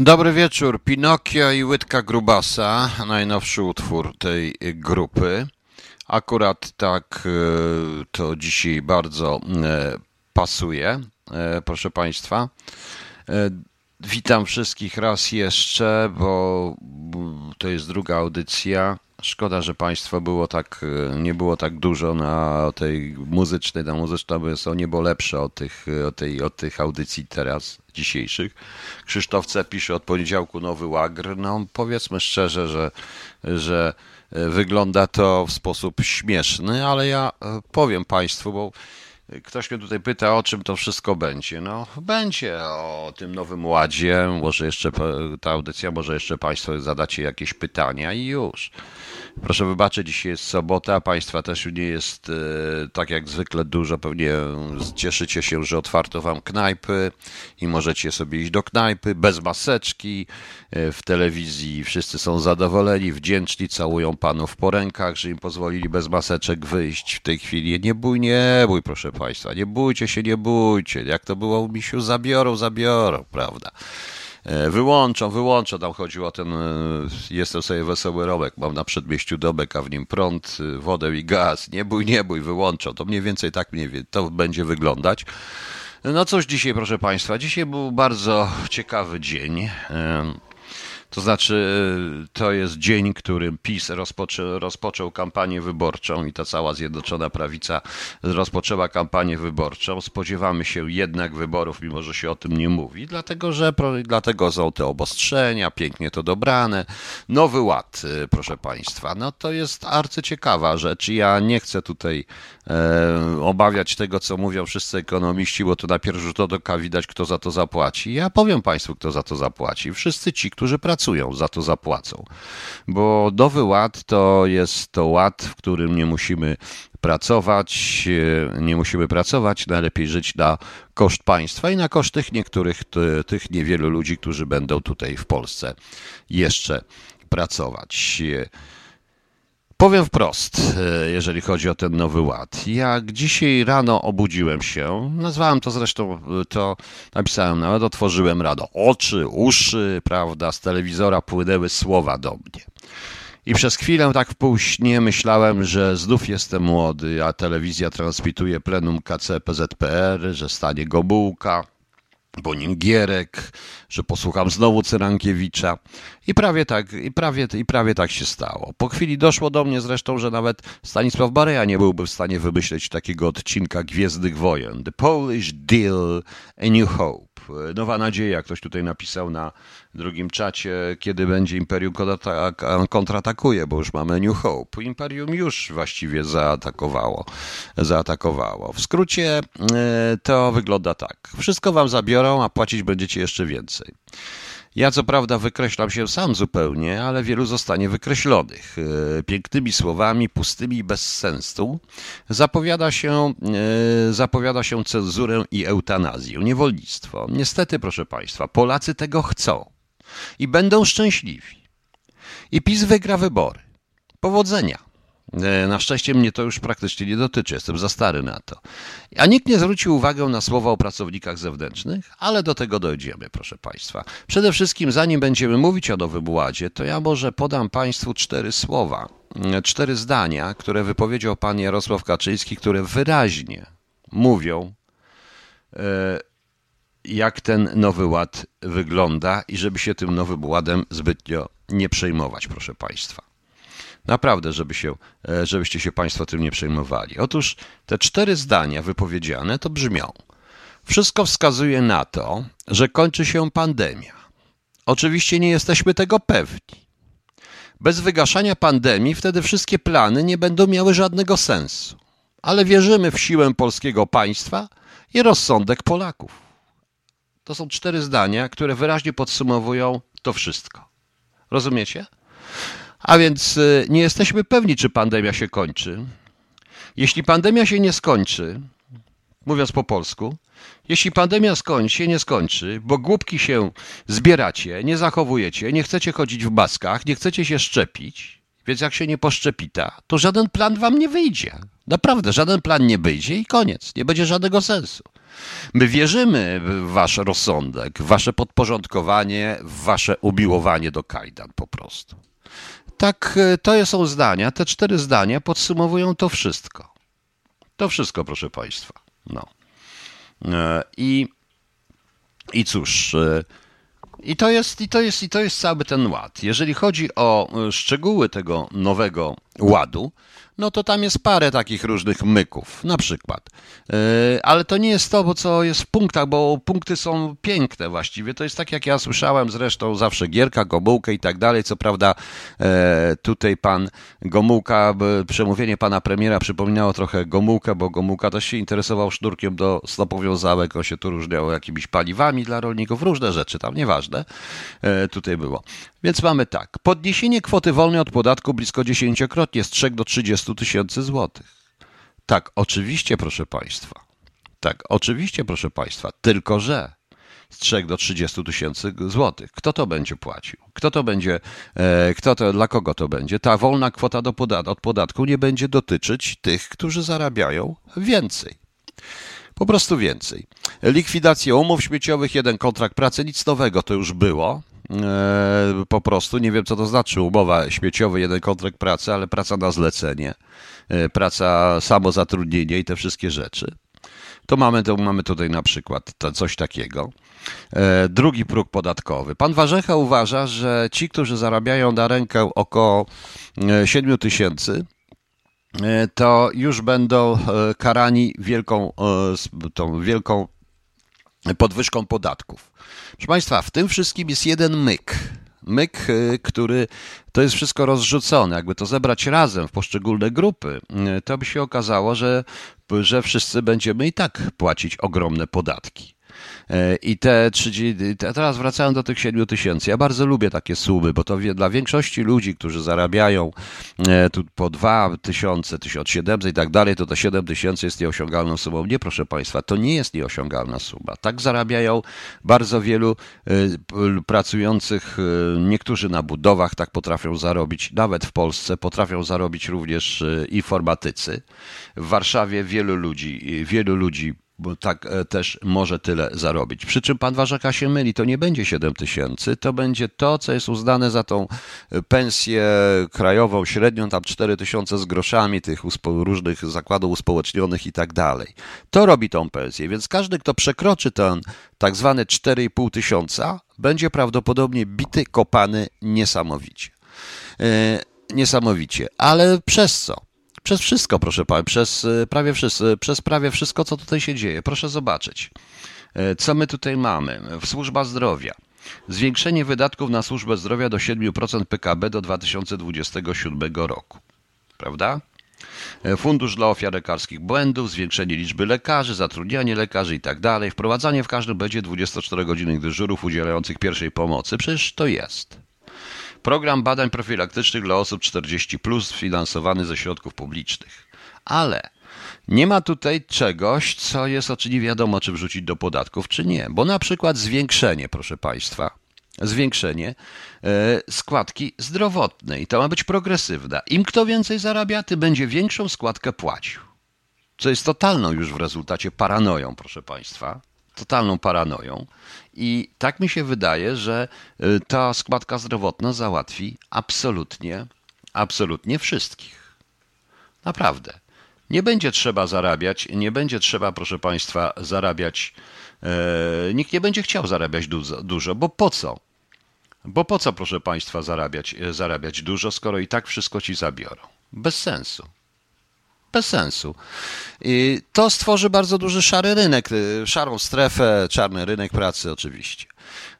Dobry wieczór. Pinokio i Łydka Grubasa, najnowszy utwór tej grupy. Akurat tak e, to dzisiaj bardzo e, pasuje, e, proszę Państwa. Witam wszystkich raz jeszcze, bo to jest druga audycja. Szkoda, że Państwa było tak, nie było tak dużo na tej muzycznej. Ta muzyczna jest o niebo lepsza od tych, od, tej, od tych audycji teraz, dzisiejszych. Krzysztof pisze od poniedziałku nowy łagr. No powiedzmy szczerze, że, że wygląda to w sposób śmieszny, ale ja powiem Państwu, bo Ktoś mnie tutaj pyta, o czym to wszystko będzie. No, będzie o tym nowym ładzie. Może jeszcze ta audycja, może jeszcze Państwo zadacie jakieś pytania i już. Proszę wybaczyć, dzisiaj jest sobota, Państwa też nie jest e, tak jak zwykle dużo. Pewnie cieszycie się, że otwarto Wam knajpy i możecie sobie iść do knajpy bez maseczki. E, w telewizji wszyscy są zadowoleni, wdzięczni, całują panów po rękach, że im pozwolili bez maseczek wyjść. W tej chwili nie bój, nie bój, proszę Państwa, nie bójcie się, nie bójcie. Jak to było u misiu, zabiorą, zabiorą, prawda? E, wyłączą, wyłączą. Tam chodziło o ten, e, jestem sobie wesoły robek, mam na przedmieściu dobek, a w nim prąd, e, wodę i gaz. Nie bój, nie bój, wyłączą. To mniej więcej tak mniej więcej to będzie wyglądać. No cóż dzisiaj, proszę Państwa, dzisiaj był bardzo ciekawy dzień. To znaczy, y, to jest dzień, którym PiS rozpoczę, rozpoczął kampanię wyborczą i ta cała Zjednoczona Prawica rozpoczęła kampanię wyborczą. Spodziewamy się jednak wyborów, mimo że się o tym nie mówi, dlatego że dlatego są te obostrzenia, pięknie to dobrane. Nowy ład, y, proszę Państwa, no to jest arcyciekawa rzecz. Ja nie chcę tutaj e, obawiać tego, co mówią wszyscy ekonomiści, bo to na pierwszy rzut oka widać, kto za to zapłaci. Ja powiem Państwu, kto za to zapłaci. Wszyscy ci, którzy pracują pracują, za to zapłacą. Bo nowy ład to jest to ład, w którym nie musimy pracować, e, nie musimy pracować, najlepiej żyć na koszt państwa i na koszt tych niektórych, tych niewielu ludzi, którzy będą tutaj w Polsce jeszcze pracować. Powiem wprost, e, jeżeli chodzi o ten nowy ład. Jak dzisiaj rano obudziłem się, nazwałem to zresztą, e, to napisałem nawet, otworzyłem rano oczy, uszy, prawda, z telewizora płynęły słowa do mnie. I przez chwilę tak w półśnie myślałem, że znów jestem młody, a telewizja transmituje plenum KC PZPR, że stanie Gobułka, po nim Gierek, że posłucham znowu Cyrankiewicza. I prawie tak, i prawie, i prawie tak się stało. Po chwili doszło do mnie zresztą, że nawet Stanisław Bareja nie byłby w stanie wymyśleć takiego odcinka Gwiezdnych Wojen. The Polish Deal, A New Hope. Nowa nadzieja, ktoś tutaj napisał na drugim czacie, kiedy będzie Imperium kontratakuje, bo już mamy New Hope. Imperium już właściwie zaatakowało. zaatakowało. W skrócie e, to wygląda tak. Wszystko wam zabiorą, a płacić będziecie jeszcze więcej. Ja co prawda wykreślam się sam zupełnie, ale wielu zostanie wykreślonych. E, pięknymi słowami, pustymi i bez sensu zapowiada się, e, zapowiada się cenzurę i eutanazję, niewolnictwo. Niestety, proszę Państwa, Polacy tego chcą i będą szczęśliwi. I PiS wygra wybory. Powodzenia. E, na szczęście mnie to już praktycznie nie dotyczy, jestem za stary na to. A nikt nie zwrócił uwagi na słowa o pracownikach zewnętrznych, ale do tego dojdziemy, proszę Państwa. Przede wszystkim, zanim będziemy mówić o Nowym Ładzie, to ja może podam Państwu cztery słowa, e, cztery zdania, które wypowiedział pan Jarosław Kaczyński, które wyraźnie mówią, e, jak ten Nowy Ład wygląda i żeby się tym Nowym Ładem zbytnio nie przejmować, proszę Państwa. Naprawdę, żeby się, e, żebyście się Państwo tym nie przejmowali. Otóż te cztery zdania wypowiedziane to brzmią. Wszystko wskazuje na to, że kończy się pandemia. Oczywiście nie jesteśmy tego pewni. Bez wygaszania pandemii wtedy wszystkie plany nie będą miały żadnego sensu. Ale wierzymy w siłę polskiego państwa i rozsądek Polaków. To są cztery zdania, które wyraźnie podsumowują to wszystko. Rozumiecie? A więc y, nie jesteśmy pewni, czy pandemia się kończy. Jeśli pandemia się nie skończy, mówiąc po polsku, jeśli pandemia skończy się, nie skończy, bo głupki się zbieracie, nie zachowujecie, nie chcecie chodzić w maskach, nie chcecie się szczepić, więc jak się nie poszczepita, to żaden plan wam nie wyjdzie. Naprawdę, żaden plan nie wyjdzie i koniec. Nie będzie żadnego sensu. My wierzymy w wasz rozsądek, w wasze podporządkowanie, w wasze umiłowanie do kajdan po prostu. Tak, e, to są zdania, te cztery zdania podsumowują to wszystko. To wszystko, proszę Państwa. No. E, I, i cóż, e, i to, jest, i, to jest, i to jest cały ten ład. Jeżeli chodzi o szczegóły tego nowego ładu, no to tam jest parę takich różnych myków, na przykład. E, ale to nie jest to, bo co jest w punktach, bo punkty są piękne właściwie. To jest tak, jak ja słyszałem zresztą zawsze Gierka, Gomułkę i tak dalej. Co prawda e, tutaj pan Gomułka, przemówienie pana premiera przypominało trochę Gomułkę, bo Gomułka też się interesował sznurkiem do stopowiązałek. On się tu różniał jakimiś paliwami dla rolników, różne rzeczy tam, nieważne. E, tutaj było. Więc mamy tak. Podniesienie kwoty wolnej od podatku blisko dziesięciokrotnie z 3 do 30 tysięcy złotych. Tak, oczywiście, proszę Państwa. Tak, oczywiście, proszę Państwa. Tylko, że z 3 do 30 tysięcy złotych. Kto to będzie płacił? Kto to będzie, e, kto to, dla kogo to będzie? Ta wolna kwota do podat od podatku nie będzie dotyczyć tych, którzy zarabiają więcej. Po prostu więcej. Likwidacja umów śmieciowych, jeden kontrakt pracy, nic nowego to już było. E, po prostu. Nie wiem, co to znaczy umowa śmieciowa, jeden kontrakt pracy, ale praca na zlecenie, e, praca samozatrudnienie i te wszystkie rzeczy. To mamy, to mamy tutaj na przykład coś takiego. E, drugi próg podatkowy. Pan Warzecha uważa, że ci, którzy zarabiają na rękę około 7 tysięcy, to już będą karani wielką, tą wielką podwyżką podatków. Proszę Państwa, w tym wszystkim jest jeden myk. Myk, y, który to jest wszystko rozrzucone. Jakby to zebrać razem w poszczególne grupy, y, to by się okazało, że, że wszyscy będziemy i tak płacić ogromne podatki. E, I te 30, teraz wracając do tych 7 tysięcy. Ja bardzo lubię takie sumy, bo to dla większości ludzi, którzy zarabiają e, tu po 2 tysiące, 1700 i tak dalej, to te 7 tysięcy jest nieosiągalną sumą. Nie, proszę Państwa, to nie jest nieosiągalna suma. Tak zarabiają bardzo wielu e, pracujących, niektórzy na budowach tak potrafią zarobić, nawet w Polsce potrafią zarobić również informatycy. W Warszawie wielu ludzi, wielu ludzi bo tak e, też może tyle zarobić. Przy czym pan Warzaka się myli, to nie będzie 7 tysięcy, to będzie to, co jest uznane za tą e, pensję krajową średnią, tam 4 tysiące z groszami tych różnych zakładów uspołecznionych i tak dalej. To robi tą pensję, więc każdy, kto przekroczy ten tak zwany 4,5 tysiąca, będzie prawdopodobnie bity, kopany niesamowicie. E, niesamowicie. Ale przez co? Przez wszystko, proszę pana, przez e, prawie, wszystko, przez prawie wszystko, co tutaj się dzieje. Proszę zobaczyć, e, co my tutaj mamy. Służba zdrowia. Zwiększenie wydatków na służbę zdrowia do 7% PKB do 2027 roku. Prawda? E, fundusz dla ofiar lekarskich błędów, zwiększenie liczby lekarzy, zatrudnianie lekarzy i tak dalej, wprowadzanie w każdym będzie 24-godzinnych dyżurów udzielających pierwszej pomocy. Przecież to jest. Program badań profilaktycznych dla osób 40, finansowany ze środków publicznych. Ale nie ma tutaj czegoś, co jest oczywiście nie wiadomo, czy wrzucić do podatków, czy nie. Bo na przykład zwiększenie, proszę Państwa, zwiększenie e, składki zdrowotnej. To ma być progresywna. Im kto więcej zarabia, tym będzie większą składkę płacił. Co jest totalną już w rezultacie paranoją, proszę Państwa totalną paranoją. I tak mi się wydaje, że y, ta składka zdrowotna załatwi absolutnie, absolutnie wszystkich. Naprawdę. Nie będzie trzeba zarabiać, nie będzie trzeba, proszę Państwa, zarabiać. E, nikt nie będzie chciał zarabiać dużo, dużo, bo po co? Bo po co, proszę Państwa, zarabiać, e, zarabiać dużo, skoro i tak wszystko ci zabiorą? Bez sensu bez sensu. I to stworzy bardzo duży szary rynek, y, szarą strefę, czarny rynek pracy oczywiście.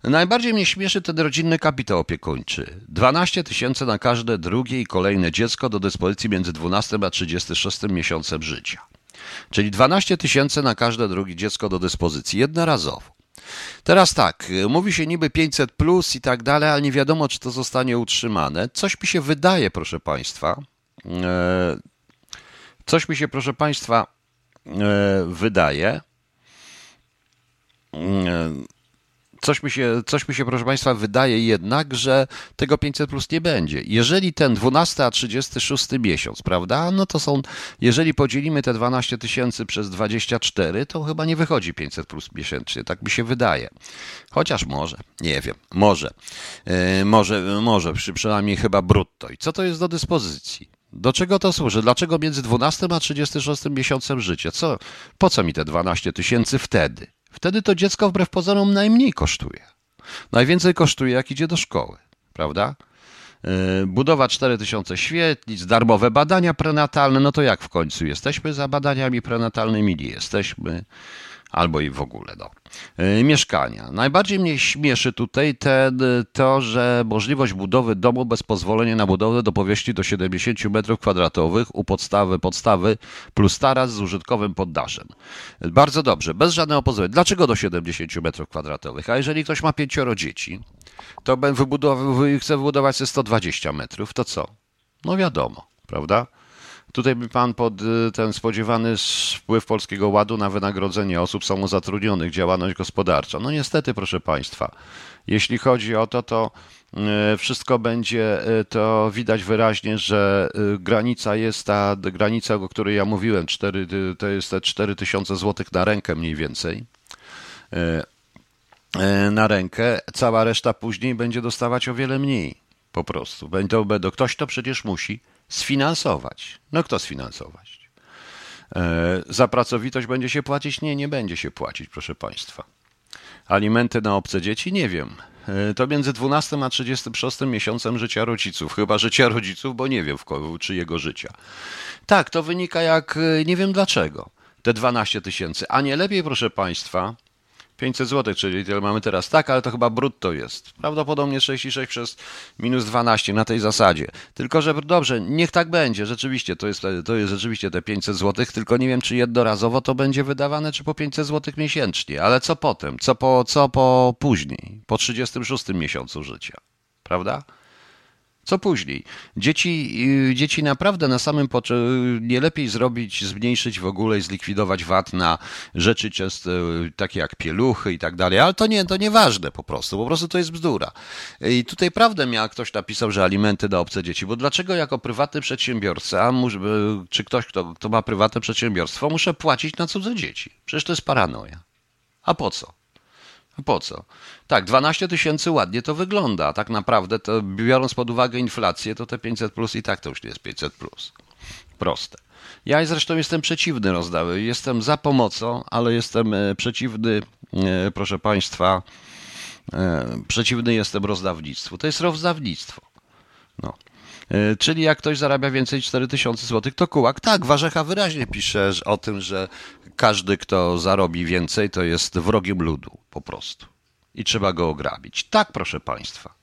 Najbardziej mnie śmieszy ten rodzinny kapitał opiekuńczy. 12 tysięcy na każde drugie i kolejne dziecko do dyspozycji między 12 a 36 miesiącem życia. Czyli 12 tysięcy na każde drugie dziecko do dyspozycji, jednorazowo. Teraz tak, y, mówi się niby 500 plus i tak dalej, ale nie wiadomo, czy to zostanie utrzymane. Coś mi się wydaje, proszę Państwa, e, Coś mi się, proszę Państwa, e, wydaje. E, coś mi, się, coś mi się, proszę Państwa, wydaje jednak, że tego 500 plus nie będzie. Jeżeli ten 12 a 36 miesiąc, prawda, no to są, jeżeli podzielimy te 12 tysięcy przez 24, to chyba nie wychodzi 500 plus miesięcznie, tak mi się wydaje. Chociaż może, nie wiem, może, yy, może, może, przy, przynajmniej chyba brutto. I co to jest do dyspozycji? Do czego to służy? Dlaczego między 12 a 36 miesiącem życia? Co, po co mi te 12 tysięcy wtedy? Wtedy to dziecko wbrew pozorom najmniej kosztuje. Najwięcej kosztuje, jak idzie do szkoły, prawda? Yy, budowa 4000 świetlic, darmowe badania prenatalne, no to jak w końcu? Jesteśmy za badaniami prenatalnymi? Nie jesteśmy albo i w ogóle. No. E, mieszkania. Najbardziej mnie śmieszy tutaj ten, to, że możliwość budowy domu bez pozwolenia na budowę do powierzchni do 70 m2 u podstawy podstawy plus taras z użytkowym poddaszem. Bardzo dobrze, bez żadnego pozwolenia. Dlaczego do 70 m2? A jeżeli ktoś ma pięcioro dzieci, to chce wybudować ze 120 metrów, to co? No wiadomo, prawda? Tutaj by pan pod y, ten spodziewany wpływ Polskiego Ładu na wynagrodzenie osób samozatrudnionych, działalność gospodarcza. No niestety, proszę państwa, jeśli chodzi o to, to y, wszystko będzie, y, to widać wyraźnie, że granica jest ta granica, o której ja mówiłem, 4, to jest te 4000 zł na rękę mniej więcej na rękę, cała reszta później będzie dostawać o wiele mniej po prostu. Będą, będą, ktoś to przecież musi sfinansować. No kto sfinansować? E, za pracowitość będzie się płacić? Nie, nie będzie się płacić, proszę Państwa. Alimenty na obce dzieci? Nie wiem. E, to między 12 a 36 miesiącem życia rodziców. Chyba życia rodziców, bo nie wiem czy jego życia. Tak, to wynika jak, e, nie wiem dlaczego, te 12 tysięcy. A nie lepiej, proszę Państwa, 500 zł, czyli tyle mamy teraz. Tak, ale to chyba brutto jest. Prawdopodobnie 66 przez minus 12 na tej zasadzie. Tylko, że dobrze, niech tak będzie. Rzeczywiście, to jest, to jest rzeczywiście te 500 zł, tylko nie wiem, czy jednorazowo to będzie wydawane, czy po 500 zł miesięcznie. Ale co potem? Co po, co po później? Po 36 miesiącu życia. Prawda? Co później? Dzieci, y, dzieci naprawdę na samym początku nie lepiej zrobić, zmniejszyć w ogóle i zlikwidować VAT na rzeczy często y, takie jak pieluchy i tak dalej, ale to nie, to nieważne po prostu, po prostu to jest bzdura. I tutaj prawdę miał ktoś napisał, że alimenty na obce dzieci, bo dlaczego jako prywatny przedsiębiorca, y, czy ktoś, kto, kto ma prywatne przedsiębiorstwo, muszę płacić na cudze dzieci? Przecież to jest paranoja. A po co? Po co? Tak, 12 tysięcy ładnie to wygląda. Tak naprawdę, to biorąc pod uwagę inflację, to te 500 plus i tak to już nie jest 500 plus. Proste. Ja zresztą jestem przeciwny rozdawy. Jestem za pomocą, ale jestem e, przeciwny, e, proszę Państwa, e, przeciwny jestem rozdawnictwu. To jest rozdawnictwo. No. Czyli jak ktoś zarabia więcej niż 4000 zł, to kułak. Tak, Warzecha wyraźnie pisze o tym, że każdy, kto zarobi więcej, to jest wrogiem ludu, po prostu. I trzeba go ograbić. Tak, proszę Państwa.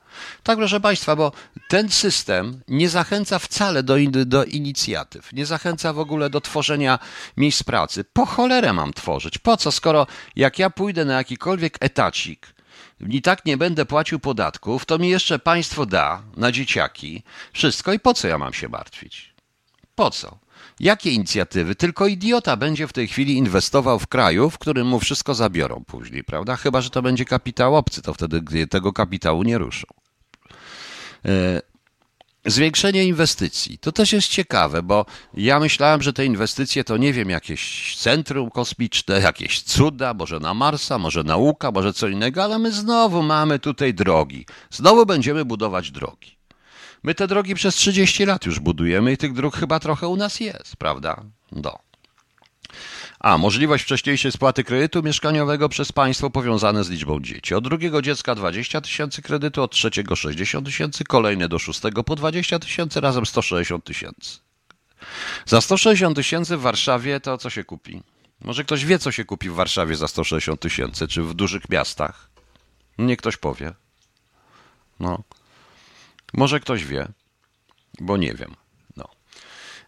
Tak, proszę Państwa, bo ten system nie zachęca wcale do, in, do inicjatyw, nie zachęca w ogóle do tworzenia miejsc pracy. Po cholerę mam tworzyć. Po co, skoro jak ja pójdę na jakikolwiek etacik, i tak nie będę płacił podatków, to mi jeszcze państwo da na dzieciaki wszystko i po co ja mam się martwić? Po co? Jakie inicjatywy? Tylko idiota będzie w tej chwili inwestował w kraju, w którym mu wszystko zabiorą później, prawda? Chyba, że to będzie kapitał obcy, to wtedy tego kapitału nie ruszą. Zwiększenie inwestycji. To też jest ciekawe, bo ja myślałem, że te inwestycje to nie wiem, jakieś centrum kosmiczne, jakieś cuda, może na Marsa, może nauka, może co innego, ale my znowu mamy tutaj drogi. Znowu będziemy budować drogi. My te drogi przez 30 lat już budujemy i tych dróg chyba trochę u nas jest, prawda? No. A. Możliwość wcześniejszej spłaty kredytu mieszkaniowego przez państwo powiązane z liczbą dzieci. Od drugiego dziecka 20 tysięcy kredytu, od trzeciego 60 tysięcy, kolejne do szóstego po 20 tysięcy, razem 160 tysięcy. Za 160 tysięcy w Warszawie to co się kupi? Może ktoś wie, co się kupi w Warszawie za 160 tysięcy, czy w dużych miastach? Nie ktoś powie. No. Może ktoś wie, bo nie wiem.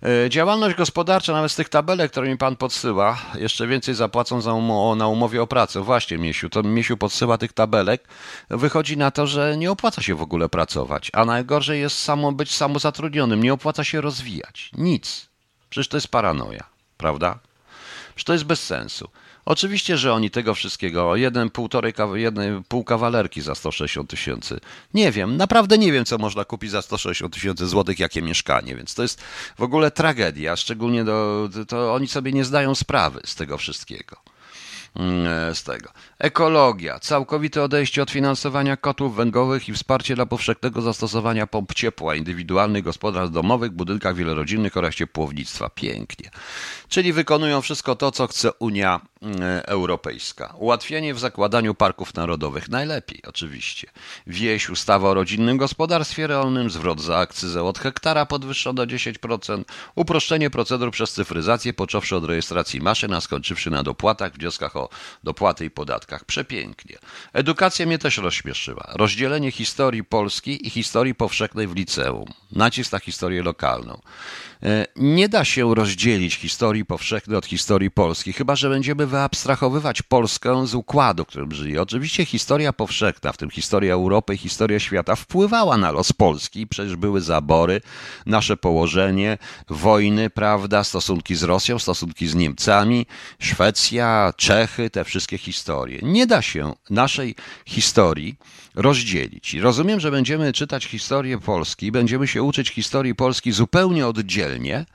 E, działalność gospodarcza, nawet z tych tabelek, które mi pan podsyła, jeszcze więcej zapłacą za um na umowie o pracę. Właśnie, Miesiu, to Miesiu podsyła tych tabelek. Wychodzi na to, że nie opłaca się w ogóle pracować, a najgorzej jest samo być samozatrudnionym. Nie opłaca się rozwijać. Nic. Przecież to jest paranoja, prawda? Przecież to jest bez sensu. Oczywiście, że oni tego wszystkiego, jeden, półtorej, jednej, pół kawalerki za 160 tysięcy. Nie wiem, naprawdę nie wiem, co można kupić za 160 tysięcy złotych, jakie mieszkanie, więc to jest w ogóle tragedia, szczególnie do, to oni sobie nie zdają sprawy z tego wszystkiego. Mm, z tego. Ekologia, całkowite odejście od finansowania kotłów węglowych i wsparcie dla powszechnego zastosowania pomp ciepła indywidualnych gospodarstw domowych, budynkach wielorodzinnych oraz ciepłownictwa. Pięknie. Czyli wykonują wszystko to, co chce Unia mm, Europejska. Ułatwienie w zakładaniu parków narodowych. Najlepiej, oczywiście. Wieś, ustawa o rodzinnym gospodarstwie rolnym, zwrot za akcyzę od hektara podwyższony do 10%, uproszczenie procedur przez cyfryzację, począwszy od rejestracji maszyn, a skończywszy na dopłatach, wnioskach o dopłaty i Przepięknie. Edukacja mnie też rozśmieszyła. Rozdzielenie historii Polski i historii powszechnej w liceum. Nacisk na historię lokalną. E, nie da się rozdzielić historii powszechnej od historii polskiej, chyba że będziemy wyabstrahowywać Polskę z układu, w którym żyje. Oczywiście historia powszechna, w tym historia Europy i historia świata, wpływała na los Polski. Przecież były zabory, nasze położenie, wojny, prawda, stosunki z Rosją, stosunki z Niemcami, Szwecja, Czechy, te wszystkie historie. Nie da się naszej historii rozdzielić. I rozumiem, że będziemy czytać historię Polski, będziemy się uczyć historii Polski zupełnie oddzielnie,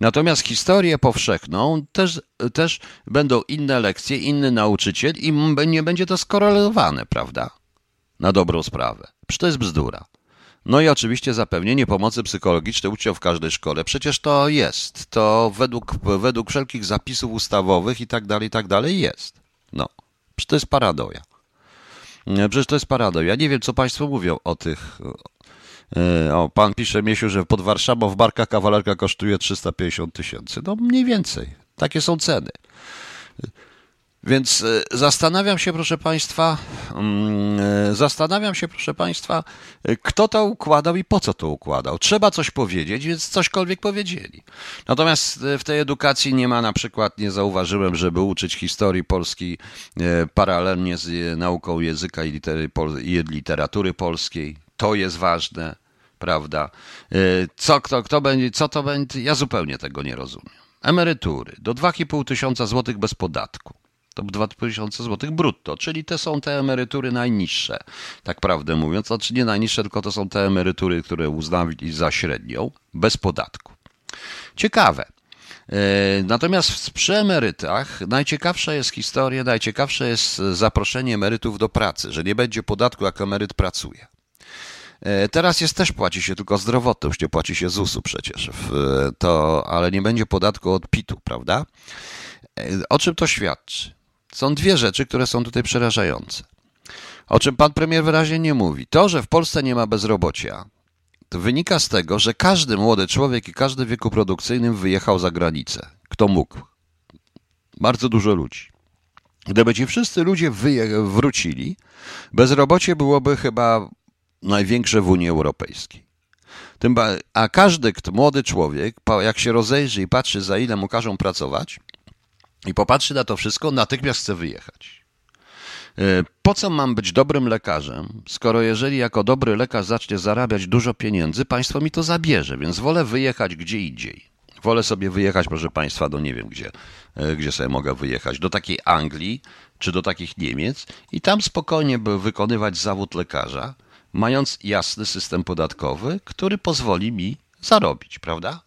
natomiast historię powszechną też, też będą inne lekcje, inny nauczyciel i nie będzie to skorelowane, prawda? Na dobrą sprawę. Przecież to jest bzdura. No i oczywiście zapewnienie pomocy psychologicznej uczniom w każdej szkole. Przecież to jest. To według, według wszelkich zapisów ustawowych i tak dalej, i tak dalej jest. No. Przecież to jest paradoja. Przecież to jest paradoks. Ja nie wiem, co Państwo mówią o tych. E, o, pan pisze Miesiu, że pod Warszawą w barkach kawalerka kosztuje 350 tysięcy. No mniej więcej. Takie są ceny. Więc e, zastanawiam się, proszę Państwa, mm, e, zastanawiam się, proszę Państwa, e, kto to układał i po co to układał. Trzeba coś powiedzieć, więc cośkolwiek powiedzieli. Natomiast w tej edukacji nie ma na przykład, nie zauważyłem, żeby uczyć historii Polski paralelnie z nauką języka i literatury polskiej. To jest ważne, prawda? Co, kto, kto będzie, co to będzie, ja zupełnie tego nie rozumiem. Emerytury do 2,5 tysiąca złotych bez podatku to 2000 zł brutto, czyli te są te emerytury najniższe, tak prawdę mówiąc, znaczy nie najniższe, tylko to są te emerytury, które uznali za średnią, bez podatku. Ciekawe. E, natomiast przy emerytach najciekawsza jest historia, najciekawsze jest zaproszenie emerytów do pracy, że nie będzie podatku, jak emeryt pracuje. E, teraz jest też płaci się tylko zdrowotność, nie płaci się ZUS-u przecież, to, ale nie będzie podatku od PIT-u, prawda? E, o czym to świadczy? Są dwie rzeczy, które są tutaj przerażające. O czym pan premier wyraźnie nie mówi. To, że w Polsce nie ma bezrobocia, to wynika z tego, że każdy młody człowiek i każdy w wieku produkcyjnym wyjechał za granicę. Kto mógł? Bardzo dużo ludzi. Gdyby ci wszyscy ludzie wrócili, bezrobocie byłoby chyba największe w Unii Europejskiej. a każdy kto, młody człowiek, jak się rozejrzy i patrzy, za ile mu każą pracować, i popatrzy na to wszystko, natychmiast chce wyjechać. E, po co mam być dobrym lekarzem, skoro jeżeli jako dobry lekarz zacznie zarabiać dużo pieniędzy, państwo mi to zabierze, więc wolę wyjechać gdzie indziej. Wolę sobie wyjechać, proszę państwa, do nie wiem gdzie, e, gdzie sobie mogę wyjechać, do takiej Anglii czy do takich Niemiec i tam spokojnie by wykonywać zawód lekarza, mając jasny system podatkowy, który pozwoli mi zarobić, prawda?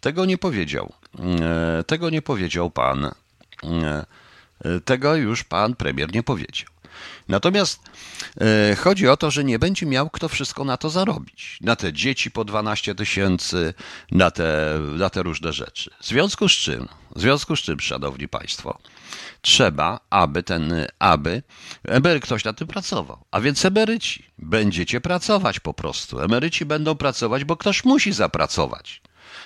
Tego nie powiedział. E, tego nie powiedział pan tego już pan premier nie powiedział. Natomiast e, chodzi o to, że nie będzie miał kto wszystko na to zarobić. Na te dzieci po 12 tysięcy, na te, na te różne rzeczy. W związku z czym, w związku z czym, szanowni państwo, trzeba, aby ten, aby emery, ktoś na tym pracował. A więc emeryci, będziecie pracować po prostu. Emeryci będą pracować, bo ktoś musi zapracować.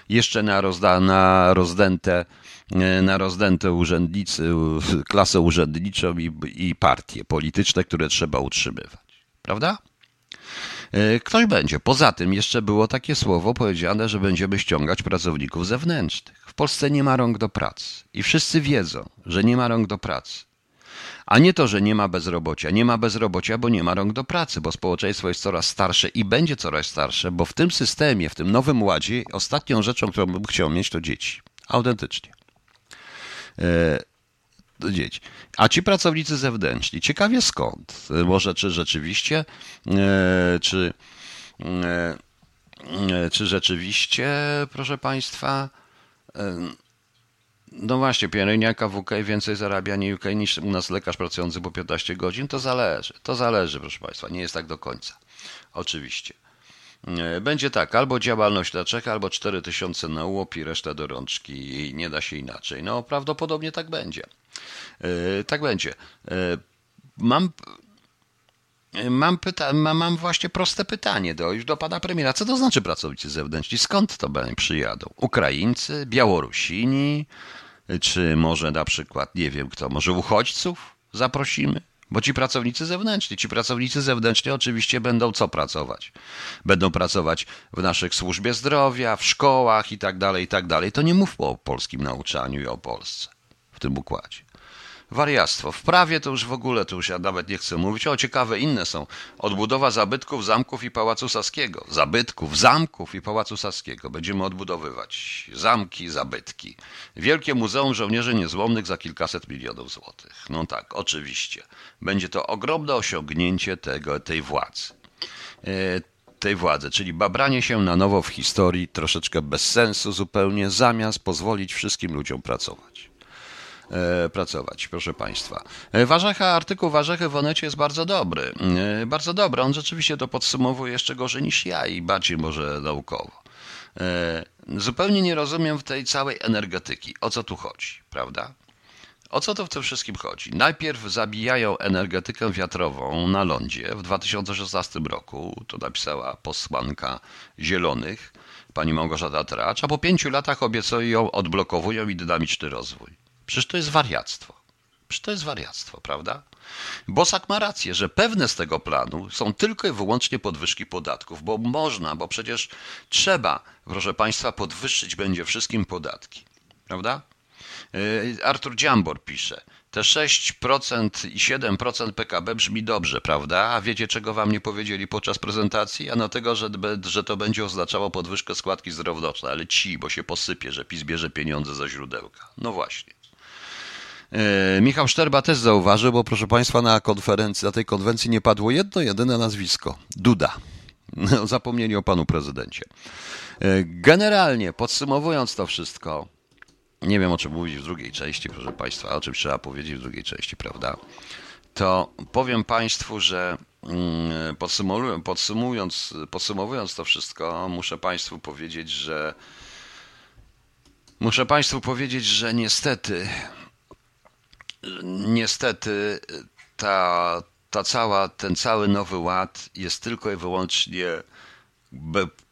Jeszcze na, rozda, na rozdęte E, na rozdęte urzędnicy, klasę urzędniczą i, i partie polityczne, które trzeba utrzymywać. Prawda? E, ktoś będzie. Poza tym jeszcze było takie słowo powiedziane, że będziemy ściągać pracowników zewnętrznych. W Polsce nie ma rąk do pracy i wszyscy wiedzą, że nie ma rąk do pracy. A nie to, że nie ma bezrobocia. Nie ma bezrobocia, bo nie ma rąk do pracy, bo społeczeństwo jest coraz starsze i będzie coraz starsze, bo w tym systemie, w tym nowym ładzie, ostatnią rzeczą, którą bym chciał mieć, to dzieci. Autentycznie. E, dzieci. A ci pracownicy zewnętrzni, ciekawie skąd? Może czy rzeczywiście, e, czy, e, e, czy rzeczywiście, proszę Państwa, no właśnie, pielęgniarka w UK więcej zarabia nie UK niż u nas lekarz pracujący po 15 godzin, to zależy, to zależy, proszę Państwa, nie jest tak do końca, oczywiście. Będzie tak, albo działalność dla Czech, albo 4000 na łop i reszta do rączki i nie da się inaczej. No prawdopodobnie tak będzie. E, tak będzie. E, mam Mam, pyta- mam właśnie proste pytanie do, już do pana premiera. Co to znaczy pracownicy zewnętrzni? Skąd to przyjadą? Ukraińcy, Białorusini, czy może na przykład, nie wiem kto, może uchodźców zaprosimy? Bo ci pracownicy zewnętrzni, ci pracownicy zewnętrzni oczywiście będą co pracować? Będą pracować w naszych służbie zdrowia, w szkołach i tak dalej, i tak dalej. To nie mówmy o polskim nauczaniu i o Polsce w tym układzie wariactwo. W prawie to już w ogóle, to już ja nawet nie chcę mówić. O, ciekawe inne są. Odbudowa zabytków, zamków i Pałacu Saskiego. Zabytków, zamków i Pałacu Saskiego. Będziemy odbudowywać zamki, zabytki. Wielkie Muzeum Żołnierzy Niezłomnych za kilkaset milionów złotych. No tak, oczywiście. Będzie to ogromne osiągnięcie tego, tej władzy. E, tej władzy, czyli babranie się na nowo w historii, troszeczkę bez sensu zupełnie, zamiast pozwolić wszystkim ludziom pracować. E, pracować, proszę Państwa. E, Warzecha, artykuł Warzechy w Onecie jest bardzo dobry. E, bardzo dobry. On rzeczywiście to podsumowuje jeszcze gorzej niż ja i bardziej może naukowo. Zupełnie nie rozumiem w tej całej energetyki. O co tu chodzi, prawda? O co to w tym wszystkim chodzi? Najpierw zabijają energetykę wiatrową na lądzie w 2016 roku, to napisała posłanka Zielonych, pani Małgorzata Tracz, a po pięciu latach obiecują ją, odblokowują i dynamiczny rozwój. Przecież to jest wariactwo. Przecież to jest wariactwo, prawda? Bosak ma rację, że pewne z tego planu są tylko i wyłącznie podwyżki podatków, bo można, bo przecież trzeba, proszę Państwa, podwyższyć będzie wszystkim podatki, prawda? E, Artur Dziambor pisze, te 6% i 7% PKB brzmi dobrze, prawda? A wiecie, czego wam nie powiedzieli podczas prezentacji? Ano tego, że, że to będzie oznaczało podwyżkę składki zdrowotnej, ale ci, bo się posypie, że PiS bierze pieniądze za źródełka. No właśnie. E, Michał Szczerba też zauważył, bo proszę Państwa, na konferencji, na tej konwencji nie padło jedno, jedyne nazwisko. Duda. No, zapomnieli o panu prezydencie. E, generalnie, podsumowując to wszystko, nie wiem o czym mówić w drugiej części, proszę Państwa, o czym trzeba powiedzieć w drugiej części, prawda? To powiem Państwu, że mm, podsumowując, podsumowując, podsumowując to wszystko, muszę Państwu powiedzieć, że muszę Państwu powiedzieć, że niestety niestety ta, ta cała, ten cały nowy ład jest tylko i wyłącznie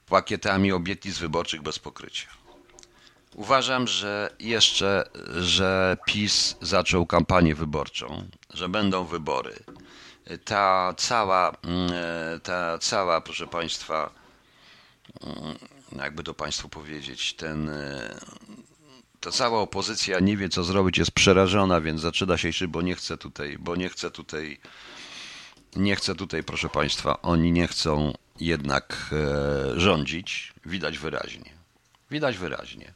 pakietami obietnic wyborczych bez pokrycia. Uważam, że jeszcze, że PiS zaczął kampanię wyborczą, że będą wybory. Ta cała, ta cała, proszę Państwa, jakby to Państwu powiedzieć, ten ta cała opozycja nie wie, co zrobić, jest przerażona, więc zaczyna się, bo nie chce tutaj, bo nie chce tutaj, nie chce tutaj, proszę Państwa, oni nie chcą jednak e, rządzić. Widać wyraźnie. Widać wyraźnie.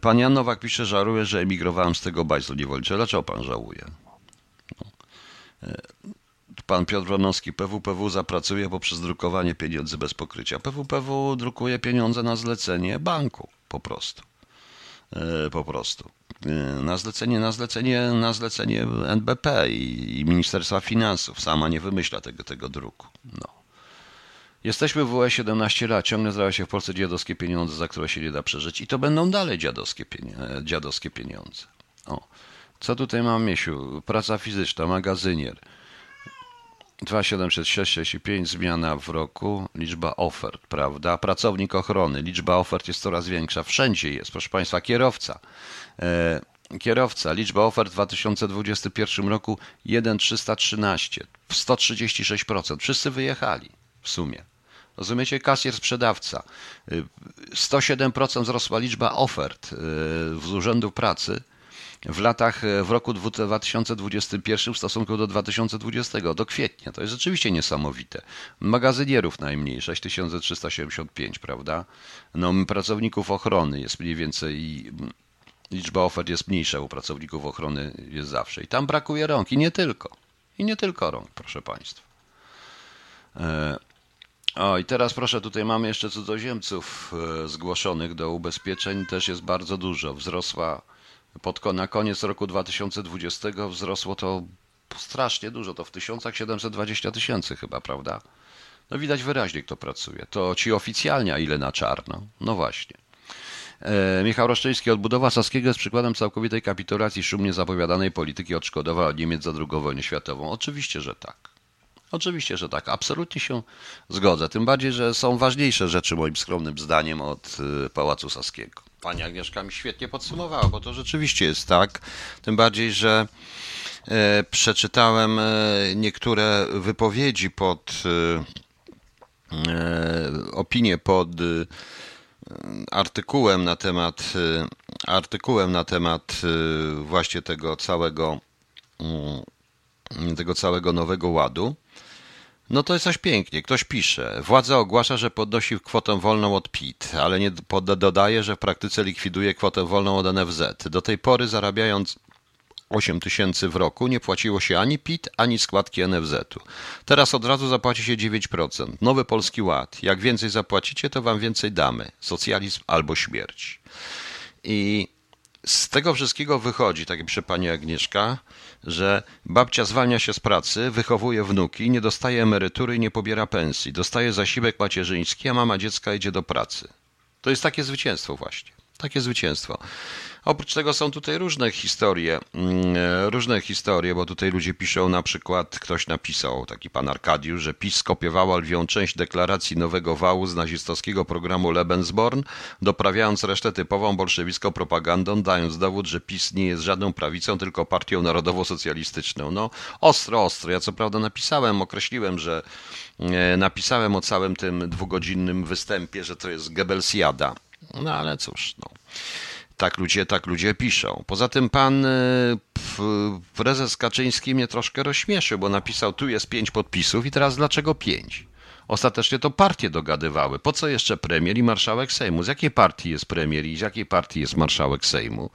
Pan Jan Nowak pisze, żałuję, że emigrowałem z tego bajzlu niewolniczego. Dlaczego pan żałuje? No. E, pan Piotr Bronowski, PWPW zapracuje poprzez drukowanie pieniędzy bez pokrycia. PWPW drukuje pieniądze na zlecenie banku, po prostu. E, po prostu. E, na zlecenie, na zlecenie, na zlecenie NBP i, i Ministerstwa Finansów. Sama nie wymyśla tego, tego druku. No. Jesteśmy w UE 17 lat, ciągle zdają się w Polsce dziadowskie pieniądze, za które się nie da przeżyć i to będą dalej dziadowskie, pieniądze. Dziadowskie pieniądze. O. Co tutaj mam, Miesiu? Praca fizyczna, magazynier. 2765 zmiana w roku, liczba ofert, prawda? Pracownik ochrony, liczba ofert jest coraz większa. Wszędzie jest, proszę Państwa, kierowca. E, kierowca, liczba ofert w 2021 roku 1,313, 136%. Wszyscy wyjechali w sumie. Rozumiecie? Kasjer, sprzedawca. 107% e, wzrosła liczba ofert e, z urzędu pracy w latach, e, w roku 2021 w stosunku do 2020, do kwietnia. To jest rzeczywiście niesamowite. Magazynierów najmniej, 6375, prawda? No, pracowników ochrony jest mniej więcej liczba ofert jest mniejsza u pracowników ochrony jest zawsze. I tam brakuje rąk. I nie tylko. I nie tylko rąk, proszę Państwa. E, o, i teraz proszę, tutaj mamy jeszcze cudzoziemców e, zgłoszonych do ubezpieczeń. Też jest bardzo dużo. Wzrosła pod, na koniec roku 2020 wzrosło to strasznie dużo. To w tysiącach 720 tysięcy chyba, prawda? No widać wyraźnie, kto pracuje. To ci oficjalnie, a ile na czarno. No właśnie. E, Michał Roszczyński, odbudowa Saskiego jest przykładem całkowitej kapitulacji szumnie zapowiadanej polityki odszkodowa od Niemiec za II wojnę światową. Oczywiście, że tak. Oczywiście, że tak. Absolutnie się zgodzę. Tym bardziej, że są ważniejsze rzeczy moim skromnym zdaniem od e, Pałacu Saskiego. Pani Agnieszka mi świetnie podsumowała, bo to rzeczywiście jest tak. Tym bardziej, że e, przeczytałem niektóre wypowiedzi pod opinie pod artykułem na temat artykułem na temat właśnie tego całego mm, tego całego nowego ładu. No to jest coś pięknie. Ktoś pisze. Władza ogłasza, że podnosi kwotę wolną od PIT, ale nie dodaje, że w praktyce likwiduje kwotę wolną od NFZ. Do tej pory zarabiając 8 tysięcy w roku nie płaciło się ani PIT, ani składki NFZ-u. Teraz od razu zapłaci się 9%. Nowy Polski Ład. Jak więcej zapłacicie, to wam więcej damy. Socjalizm albo śmierć. I z tego wszystkiego wychodzi, tak jak przy pani Agnieszka, że babcia zwalnia się z pracy, wychowuje wnuki, nie dostaje emerytury i nie pobiera pensji. Dostaje zasiłek macierzyński, a mama dziecka idzie do pracy. To jest takie zwycięstwo właśnie. Takie zwycięstwo. Oprócz tego są tutaj różne historie, mm, e, różne historie, bo tutaj ludzie piszą, na przykład ktoś napisał, taki pan Arkadiusz, że PiS skopiowała lwią część deklaracji nowego wału z nazistowskiego programu Lebensborn, doprawiając resztę typową bolszewicką propagandą, dając dowód, że PiS nie jest żadną prawicą, tylko partią narodowo-socjalistyczną. No, ostro, ostro. Ja co prawda napisałem, określiłem, że e, napisałem o całym tym dwugodzinnym występie, że to jest Goebbelsiada. No ale cóż, no. Tak ludzie, tak ludzie piszą. Poza tym pan y, prezes Kaczyński mnie troszkę rozśmieszył, bo napisał tu jest pięć podpisów i teraz dlaczego pięć? Ostatecznie to partie dogadywały. Po co jeszcze premier i marszałek Sejmu? Z jakiej partii jest premier i z jakiej partii jest marszałek Sejmu?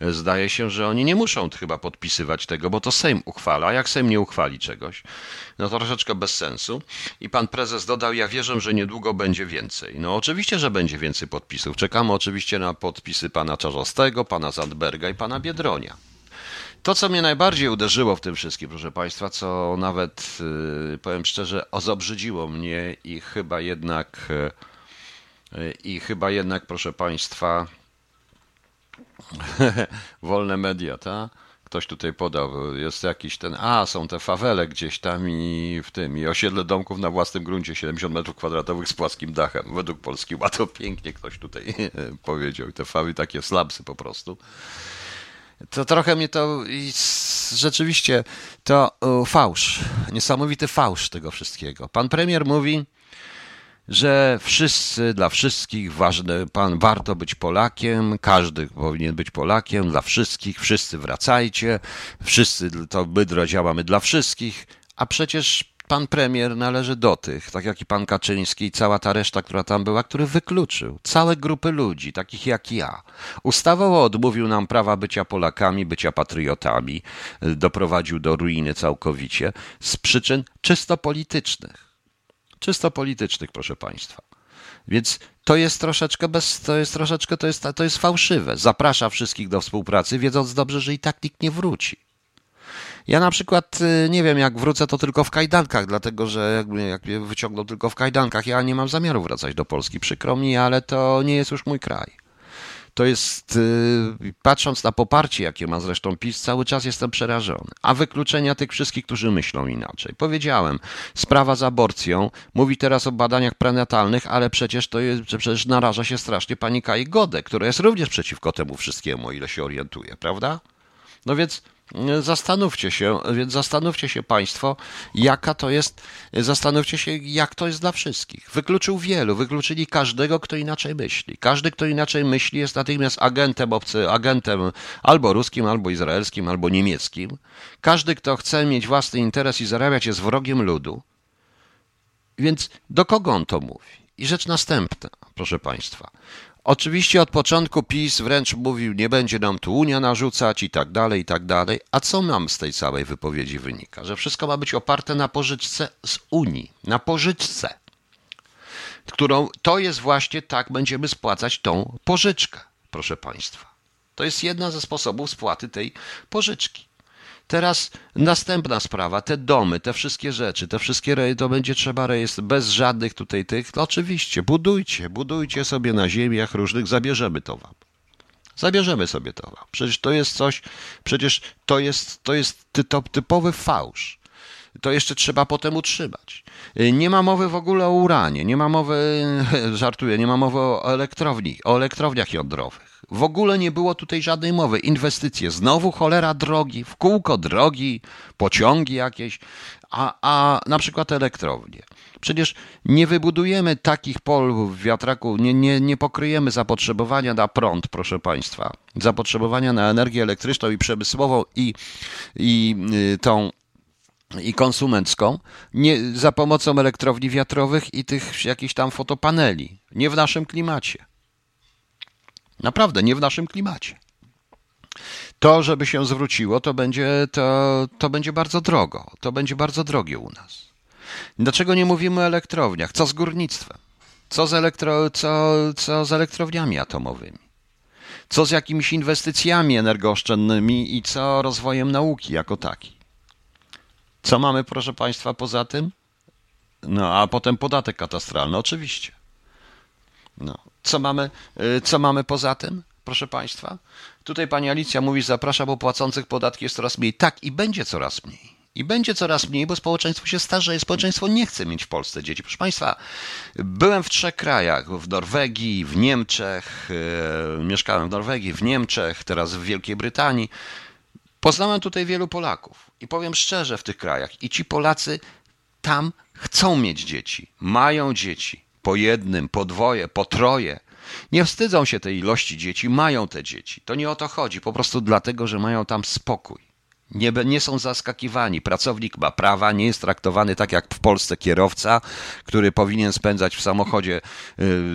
Zdaje się, że oni nie muszą chyba podpisywać tego, bo to Sejm uchwala, a jak Sejm nie uchwali czegoś, no to troszeczkę bez sensu. I pan prezes dodał, ja wierzę, że niedługo będzie więcej. No oczywiście, że będzie więcej podpisów. Czekamy oczywiście na podpisy pana Czarzostego, pana Zandberga i pana Biedronia. To, co mnie najbardziej uderzyło w tym wszystkim, proszę Państwa, co nawet, y, powiem szczerze, ozobrzydziło mnie i chyba jednak, y, i chyba jednak, proszę Państwa, wolne media, tak? Ktoś tutaj podał, jest jakiś ten, a są te fawele gdzieś tam i w tym, i osiedle domków na własnym gruncie 70 metrów kwadratowych z płaskim dachem, według Polski Ład, pięknie ktoś tutaj powiedział, I te fawy takie slabsy po prostu to trochę mnie to rzeczywiście to fałsz, niesamowity fałsz tego wszystkiego. Pan premier mówi, że wszyscy, dla wszystkich ważne, pan warto być Polakiem, każdy powinien być Polakiem, dla wszystkich, wszyscy wracajcie, wszyscy to bydro działamy dla wszystkich, a przecież pan premier należy do tych, tak jak i pan Kaczyński i cała ta reszta, która tam była, który wykluczył całe grupy ludzi, takich jak ja. Ustawowo odmówił nam prawa bycia Polakami, bycia patriotami, doprowadził do ruiny całkowicie z przyczyn czysto politycznych. Czysto politycznych, proszę państwa. Więc to jest troszeczkę bez, to jest troszeczkę, to jest, to jest fałszywe. Zaprasza wszystkich do współpracy, wiedząc dobrze, że i tak nikt nie wróci. Ja na przykład y, nie wiem, jak wrócę, to tylko w kajdankach, dlatego że jak mnie wyciągną tylko w kajdankach, ja nie mam zamiaru wracać do Polski. Przykro mi, ale to nie jest już mój kraj. To jest, y, patrząc na poparcie, jakie ma zresztą PiS, cały czas jestem przerażony. A wykluczenia tych wszystkich, którzy myślą inaczej. Powiedziałem, sprawa z aborcją, mówi teraz o badaniach prenatalnych, ale przecież to jest, przecież naraża się strasznie pani Kai Godek, która jest również przeciwko temu wszystkiemu, o ile się orientuje, prawda? No więc Zastanówcie się, więc zastanówcie się Państwo, jaka to jest, zastanówcie się, jak to jest dla wszystkich. Wykluczył wielu, wykluczyli każdego, kto inaczej myśli. Każdy, kto inaczej myśli, jest natychmiast agentem, obcy, agentem albo ruskim, albo izraelskim, albo niemieckim. Każdy, kto chce mieć własny interes i zarabiać, jest wrogiem ludu. Więc do kogo on to mówi? I rzecz następna, proszę Państwa. Oczywiście od początku PiS wręcz mówił, nie będzie nam tu Unia narzucać i tak dalej, i tak dalej. A co nam z tej całej wypowiedzi wynika? Że wszystko ma być oparte na pożyczce z Unii, na pożyczce, którą to jest właśnie tak, będziemy spłacać tą pożyczkę, proszę Państwa. To jest jedna ze sposobów spłaty tej pożyczki. Teraz następna sprawa, te domy, te wszystkie rzeczy, te wszystkie to będzie trzeba rejestr bez żadnych tutaj tych. No oczywiście, budujcie, budujcie sobie na ziemiach różnych, zabierzemy to wam. Zabierzemy sobie to wam. Przecież to jest coś, przecież to jest, to jest typowy fałsz. To jeszcze trzeba potem utrzymać. Nie ma mowy w ogóle o uranie, nie ma mowy, żartuję, nie ma mowy o elektrowni, o elektrowniach jądrowych. W ogóle nie było tutaj żadnej mowy. Inwestycje, znowu cholera drogi, w kółko drogi, pociągi jakieś, a, a na przykład elektrownie. Przecież nie wybudujemy takich pol w wiatraku, nie, nie, nie pokryjemy zapotrzebowania na prąd, proszę Państwa. Zapotrzebowania na energię elektryczną i przemysłową i, i y, tą i konsumencką nie, za pomocą elektrowni wiatrowych i tych jakichś tam fotopaneli. Nie w naszym klimacie. Naprawdę, nie w naszym klimacie. To, żeby się zwróciło, to będzie, to, to będzie bardzo drogo. To będzie bardzo drogie u nas. Dlaczego nie mówimy o elektrowniach? Co z górnictwem? Co z, elektro, co, co z elektrowniami atomowymi? Co z jakimiś inwestycjami energooszczędnymi i co rozwojem nauki jako taki? Co mamy, proszę Państwa, poza tym? No, a potem podatek katastralny, oczywiście. No. Co mamy, y, co mamy poza tym, proszę Państwa? Tutaj pani Alicja mówi, zaprasza, bo płacących podatki jest coraz mniej. Tak, i będzie coraz mniej. I będzie coraz mniej, bo społeczeństwo się starzeje. Społeczeństwo nie chce mieć w Polsce dzieci. Proszę Państwa, byłem w trzech krajach: w Norwegii, w Niemczech, yy, mieszkałem w Norwegii, w Niemczech, teraz w Wielkiej Brytanii. Poznałem tutaj wielu Polaków i powiem szczerze w tych krajach, i ci Polacy tam chcą mieć dzieci, mają dzieci po jednym, po dwoje, po troje. Nie wstydzą się tej ilości dzieci, mają te dzieci. To nie o to chodzi, po prostu dlatego, że mają tam spokój. Nie, nie są zaskakiwani. Pracownik ma prawa, nie jest traktowany tak jak w Polsce kierowca, który powinien spędzać w samochodzie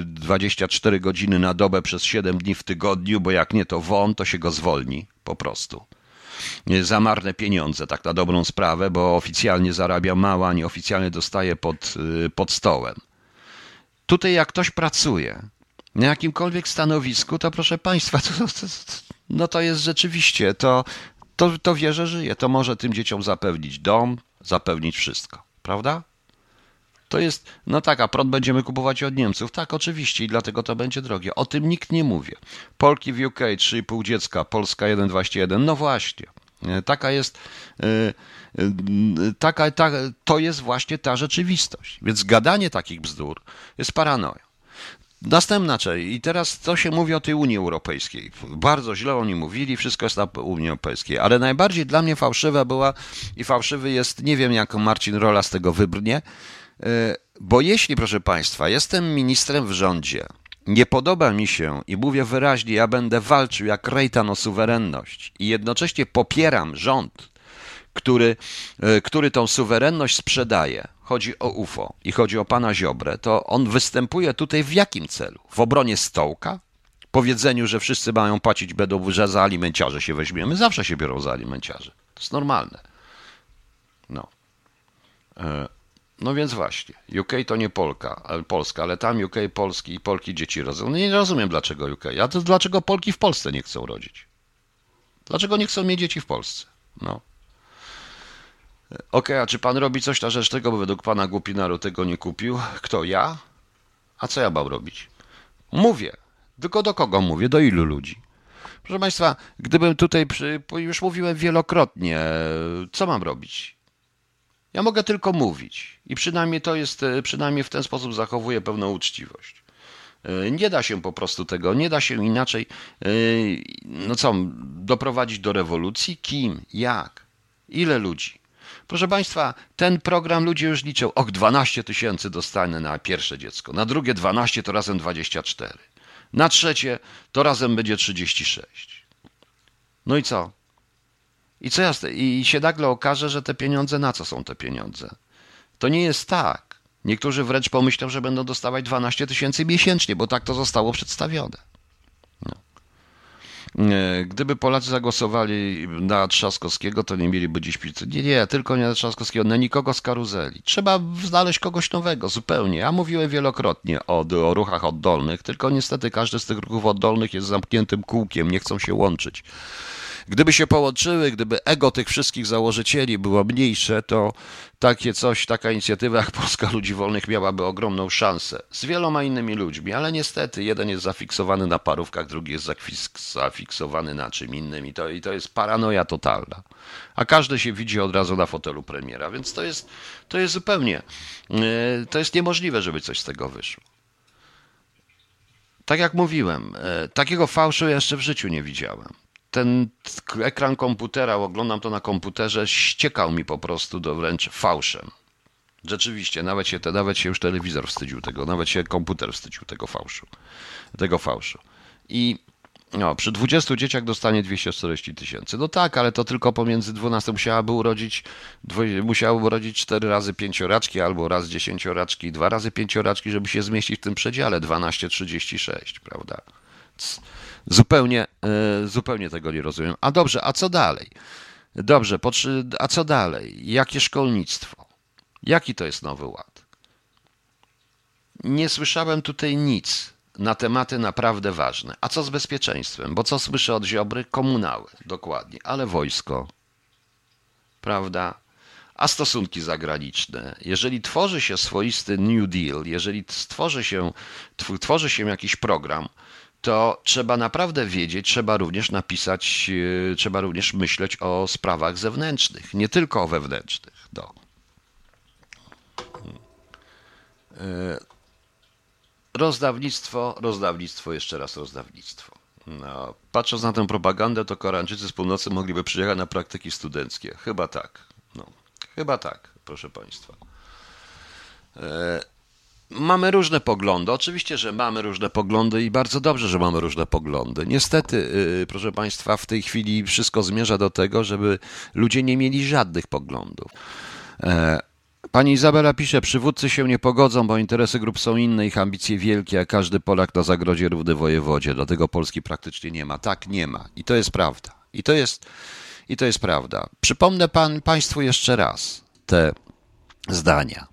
24 y, godziny na dobę przez 7 dni w tygodniu, bo jak nie to won, to się go zwolni po prostu. Za marne pieniądze, tak na dobrą sprawę, bo oficjalnie zarabia mało, a nieoficjalnie dostaje pod, y, pod stołem. Tutaj jak ktoś pracuje na jakimkolwiek stanowisku, to proszę Państwa, to, to, to, no to jest rzeczywiście, to, to, to wie, że żyje. To może tym dzieciom zapewnić dom, zapewnić wszystko, prawda? To jest, no tak, a prąd będziemy kupować od Niemców. Tak, oczywiście i dlatego to będzie drogie. O tym nikt nie mówi. Polki w UK 3,5 dziecka, Polska 1,21. No właśnie. E, taka jest, e, e, taka, ta, to jest właśnie ta rzeczywistość. Więc gadanie takich bzdur jest paranoją. Następna część. I teraz co się mówi o tej Unii Europejskiej? Bardzo źle oni mówili, wszystko jest na Unii Europejskiej, ale najbardziej dla mnie fałszywa była i fałszywy jest, nie wiem jak Marcin Rola z tego wybrnie, bo jeśli, proszę Państwa, jestem ministrem w rządzie, nie podoba mi się i mówię wyraźnie, ja będę walczył jak Rejtan o suwerenność i jednocześnie popieram rząd, który, e, który tą suwerenność sprzedaje. Chodzi o UFO i chodzi o pana Ziobrę, to on występuje tutaj w jakim celu? W obronie stołka? Powiedzeniu, że wszyscy mają płacić, będą, że za alimenciarze się weźmiemy. Zawsze się biorą za alimenciarze. To jest normalne. No. E, no więc właśnie, UK to nie Polka, ale Polska, ale tam UK Polski i Polki dzieci rodzą. No nie rozumiem dlaczego UK. A to dlaczego Polki w Polsce nie chcą rodzić? Dlaczego nie chcą mieć dzieci w Polsce? No. Okej, okay, a czy pan robi coś na rzecz tego, bo według pana Głupinaru tego nie kupił? Kto, ja? A co ja mam robić? Mówię. Tylko do kogo mówię? Do ilu ludzi? Proszę Państwa, gdybym tutaj, przy, już mówiłem wielokrotnie, co mam robić? Ja mogę tylko mówić i przynajmniej to jest, e, przynajmniej w ten sposób zachowuję pewną uczciwość. E, nie da się po prostu tego, nie da się inaczej, e, no co, doprowadzić do rewolucji? Kim? Jak? Ile ludzi? Proszę Państwa, ten program ludzie już liczą, och, 12 tysięcy dostanę na pierwsze dziecko, na drugie 12 to razem 24, na trzecie to razem będzie 36. No i co? I co I się nagle okaże, że te pieniądze, na co są te pieniądze? To nie jest tak. Niektórzy wręcz pomyślą, że będą dostawać 12 tysięcy miesięcznie, bo tak to zostało przedstawione. No. Gdyby Polacy zagłosowali na Trzaskowskiego, to nie mieliby dziś pizzy. Nie, nie, tylko nie na Trzaskowskiego, na nikogo z karuzeli. Trzeba znaleźć kogoś nowego, zupełnie. Ja mówiłem wielokrotnie o, o ruchach oddolnych, tylko niestety każdy z tych ruchów oddolnych jest zamkniętym kółkiem, nie chcą się łączyć. Gdyby się połączyły, gdyby ego tych wszystkich założycieli było mniejsze, to takie coś, taka inicjatywa jak Polska Ludzi Wolnych miałaby ogromną szansę z wieloma innymi ludźmi, ale niestety jeden jest zafiksowany na parówkach, drugi jest zafiksowany na czym innym i to, i to jest paranoja totalna. A każdy się widzi od razu na fotelu premiera, więc to jest, to jest zupełnie, e, to jest niemożliwe, żeby coś z tego wyszło. Tak jak mówiłem, e, takiego fałszu jeszcze w życiu nie widziałem ten ekran komputera, oglądam to na komputerze, ściekał mi po prostu do wręcz fałszem. Rzeczywiście, nawet się, nawet się już telewizor wstydził tego, nawet się komputer wstydził tego fałszu. Tego fałszu. I no, przy 20 dzieciach dostanie 240 tysięcy. No tak, ale to tylko pomiędzy 12 musiałaby urodzić, musiałaby urodzić 4 razy pięcioraczki albo raz dziesięcioraczki, dwa razy pięcioraczki, żeby się zmieścić w tym przedziale 12-36, prawda? Zupełnie, e, zupełnie tego nie rozumiem. A dobrze, a co dalej? Dobrze, a co dalej? Jakie szkolnictwo? Jaki to jest nowy ład? Nie słyszałem tutaj nic na tematy naprawdę ważne. A co z bezpieczeństwem? Bo co słyszę od Ziobry? Komunały, dokładnie, ale wojsko, prawda? A stosunki zagraniczne. Jeżeli tworzy się swoisty New Deal, jeżeli stworzy się, tworzy się jakiś program, to trzeba naprawdę wiedzieć, trzeba również napisać, e, trzeba również myśleć o sprawach zewnętrznych, nie tylko o wewnętrznych. No. Rozdawnictwo, rozdawnictwo, jeszcze raz rozdawnictwo. No, patrząc na tę propagandę, to Koreańczycy z północy mogliby przyjechać na praktyki studenckie. Chyba tak. No, chyba tak, proszę Państwa. E, Mamy różne poglądy. Oczywiście, że mamy różne poglądy i bardzo dobrze, że mamy różne poglądy. Niestety, yy, proszę Państwa, w tej chwili wszystko zmierza do tego, żeby ludzie nie mieli żadnych poglądów. E, pani Izabela pisze, przywódcy się nie pogodzą, bo interesy grup są inne, ich ambicje wielkie, a każdy Polak na zagrodzie równy wojewodzie. Dlatego Polski praktycznie nie ma. Tak, nie ma. I to jest prawda. I to jest, i to jest prawda. Przypomnę pan, Państwu jeszcze raz te zdania.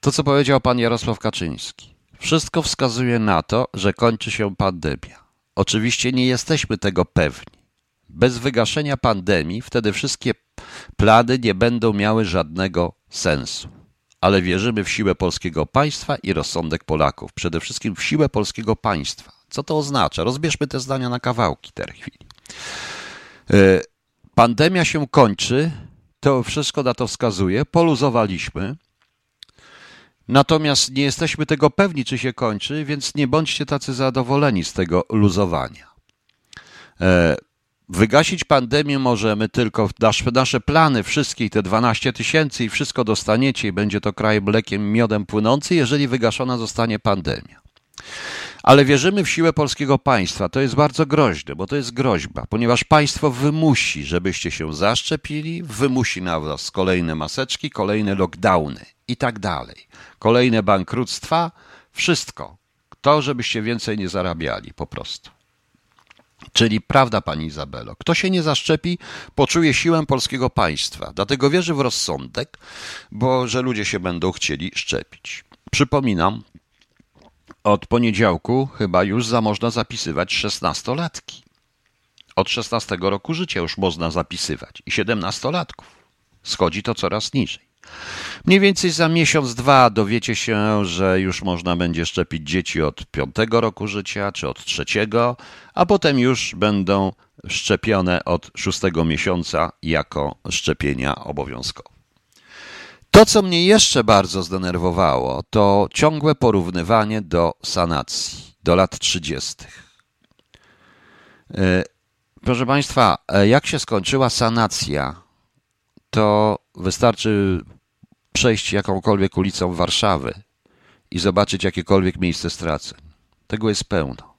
To, co powiedział pan Jarosław Kaczyński. Wszystko wskazuje na to, że kończy się pandemia. Oczywiście nie jesteśmy tego pewni. Bez wygaszenia pandemii wtedy wszystkie plany nie będą miały żadnego sensu. Ale wierzymy w siłę polskiego państwa i rozsądek Polaków. Przede wszystkim w siłę polskiego państwa. Co to oznacza? Rozbierzmy te zdania na kawałki tej chwili. E, pandemia się kończy, to wszystko na to wskazuje. Poluzowaliśmy, Natomiast nie jesteśmy tego pewni, czy się kończy, więc nie bądźcie tacy zadowoleni z tego luzowania. E, wygasić pandemię możemy tylko nasze, nasze plany, wszystkie te 12 tysięcy i wszystko dostaniecie i będzie to kraj mlekiem, miodem płynący, jeżeli wygaszona zostanie pandemia. Ale wierzymy w siłę polskiego państwa. To jest bardzo groźne, bo to jest groźba, ponieważ państwo wymusi, żebyście się zaszczepili, wymusi na was kolejne maseczki, kolejne lockdowny i tak dalej. Kolejne bankructwa, wszystko. To, żebyście więcej nie zarabiali, po prostu. Czyli prawda, pani Izabelo, kto się nie zaszczepi, poczuje siłę polskiego państwa. Dlatego wierzy w rozsądek, bo że ludzie się będą chcieli szczepić. Przypominam, od poniedziałku chyba już za można zapisywać szesnastolatki. Od 16 roku życia już można zapisywać i siedemnastolatków. Schodzi to coraz niżej. Mniej więcej za miesiąc, dwa dowiecie się, że już można będzie szczepić dzieci od piątego roku życia czy od trzeciego, a potem już będą szczepione od szóstego miesiąca jako szczepienia obowiązkowe. To, co mnie jeszcze bardzo zdenerwowało, to ciągłe porównywanie do sanacji, do lat 30. E, proszę Państwa, e, jak się skończyła sanacja, to wystarczy przejść jakąkolwiek ulicą Warszawy i zobaczyć jakiekolwiek miejsce straceń. Tego jest pełno.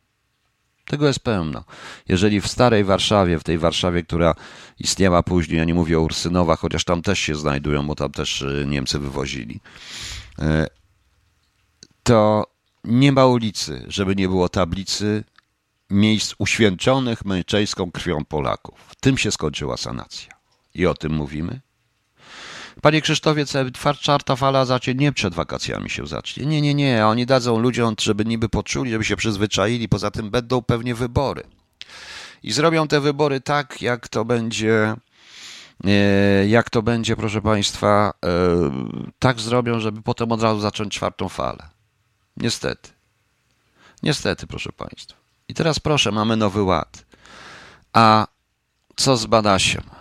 Tego jest pełno. Jeżeli w starej Warszawie, w tej Warszawie, która istniała później, ja nie mówię o Ursynowach, chociaż tam też się znajdują, bo tam też y, Niemcy wywozili. to nie ma ulicy, żeby nie było tablicy miejsc uświęconych męczeńską krwią Polaków. Tym się skończyła sanacja. I o tym mówimy. Panie Krzysztofie, czwarta fala zacznie nie przed wakacjami się zacznie. Nie, nie, nie. Oni dadzą ludziom, żeby niby poczuli, żeby się przyzwyczaili. Poza tym będą pewnie wybory. I zrobią te wybory tak, jak to będzie, e, jak to będzie, proszę Państwa, e, tak zrobią, żeby potem od razu zacząć czwartą falę. Niestety. Niestety, proszę Państwa. I teraz proszę, mamy nowy ład. A co z Badasiem?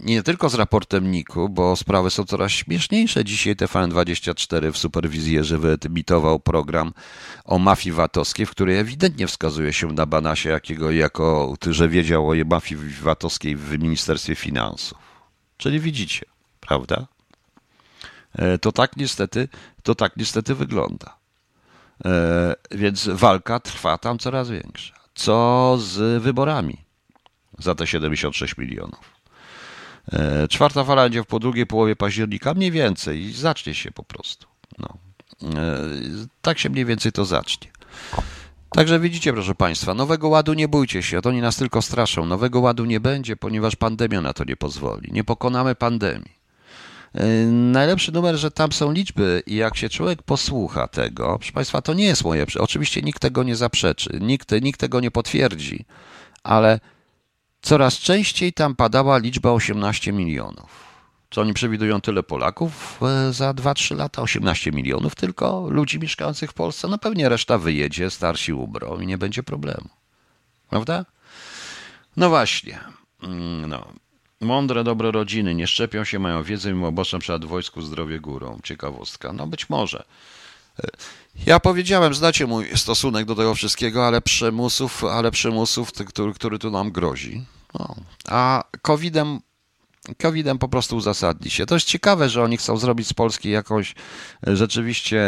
Nie tylko z raportem NIK-u, bo sprawy są coraz śmieszniejsze. Dzisiaj TVN24 w superwizjerze wyemitował program o mafii VAT-owskiej, w której ewidentnie wskazuje się na Banasie, jakiego, jako, że wiedział o mafii VAT-owskiej w Ministerstwie Finansów. Czyli widzicie, prawda? E, to tak niestety, to tak niestety wygląda. E, więc walka trwa tam coraz większa. Co z wyborami za te 76 milionów? E, czwarta fala będzie po drugiej połowie października, mniej więcej, zacznie się po prostu. No. E, tak się mniej więcej to zacznie. Także widzicie, proszę Państwa, nowego ładu nie bójcie się, to oni nas tylko straszą. Nowego ładu nie będzie, ponieważ pandemia na to nie pozwoli. Nie pokonamy pandemii. Yy, najlepszy numer, że tam są liczby i jak się człowiek posłucha tego, proszę Państwa, to nie jest moje, oczywiście nikt tego nie zaprzeczy, nikt, nikt tego nie potwierdzi, ale coraz częściej tam padała liczba 18 milionów. Co oni przewidują tyle Polaków e, za 2-3 lata? 18 milionów tylko ludzi mieszkających w Polsce? No pewnie reszta wyjedzie, starsi ubrą i nie będzie problemu. Prawda? No właśnie. Mm, no. Mądre, dobre rodziny nie szczepią się, mają wiedzę, mimo oboczną przed wojsku zdrowie górą. Ciekawostka. No być może. Ja powiedziałem, znacie mój stosunek do tego wszystkiego, ale przymusów, ale przymusów, który, który tu nam grozi. No. A COVID-em, COVID-em po prostu uzasadni się. To jest ciekawe, że oni chcą zrobić z Polski jakąś e, rzeczywiście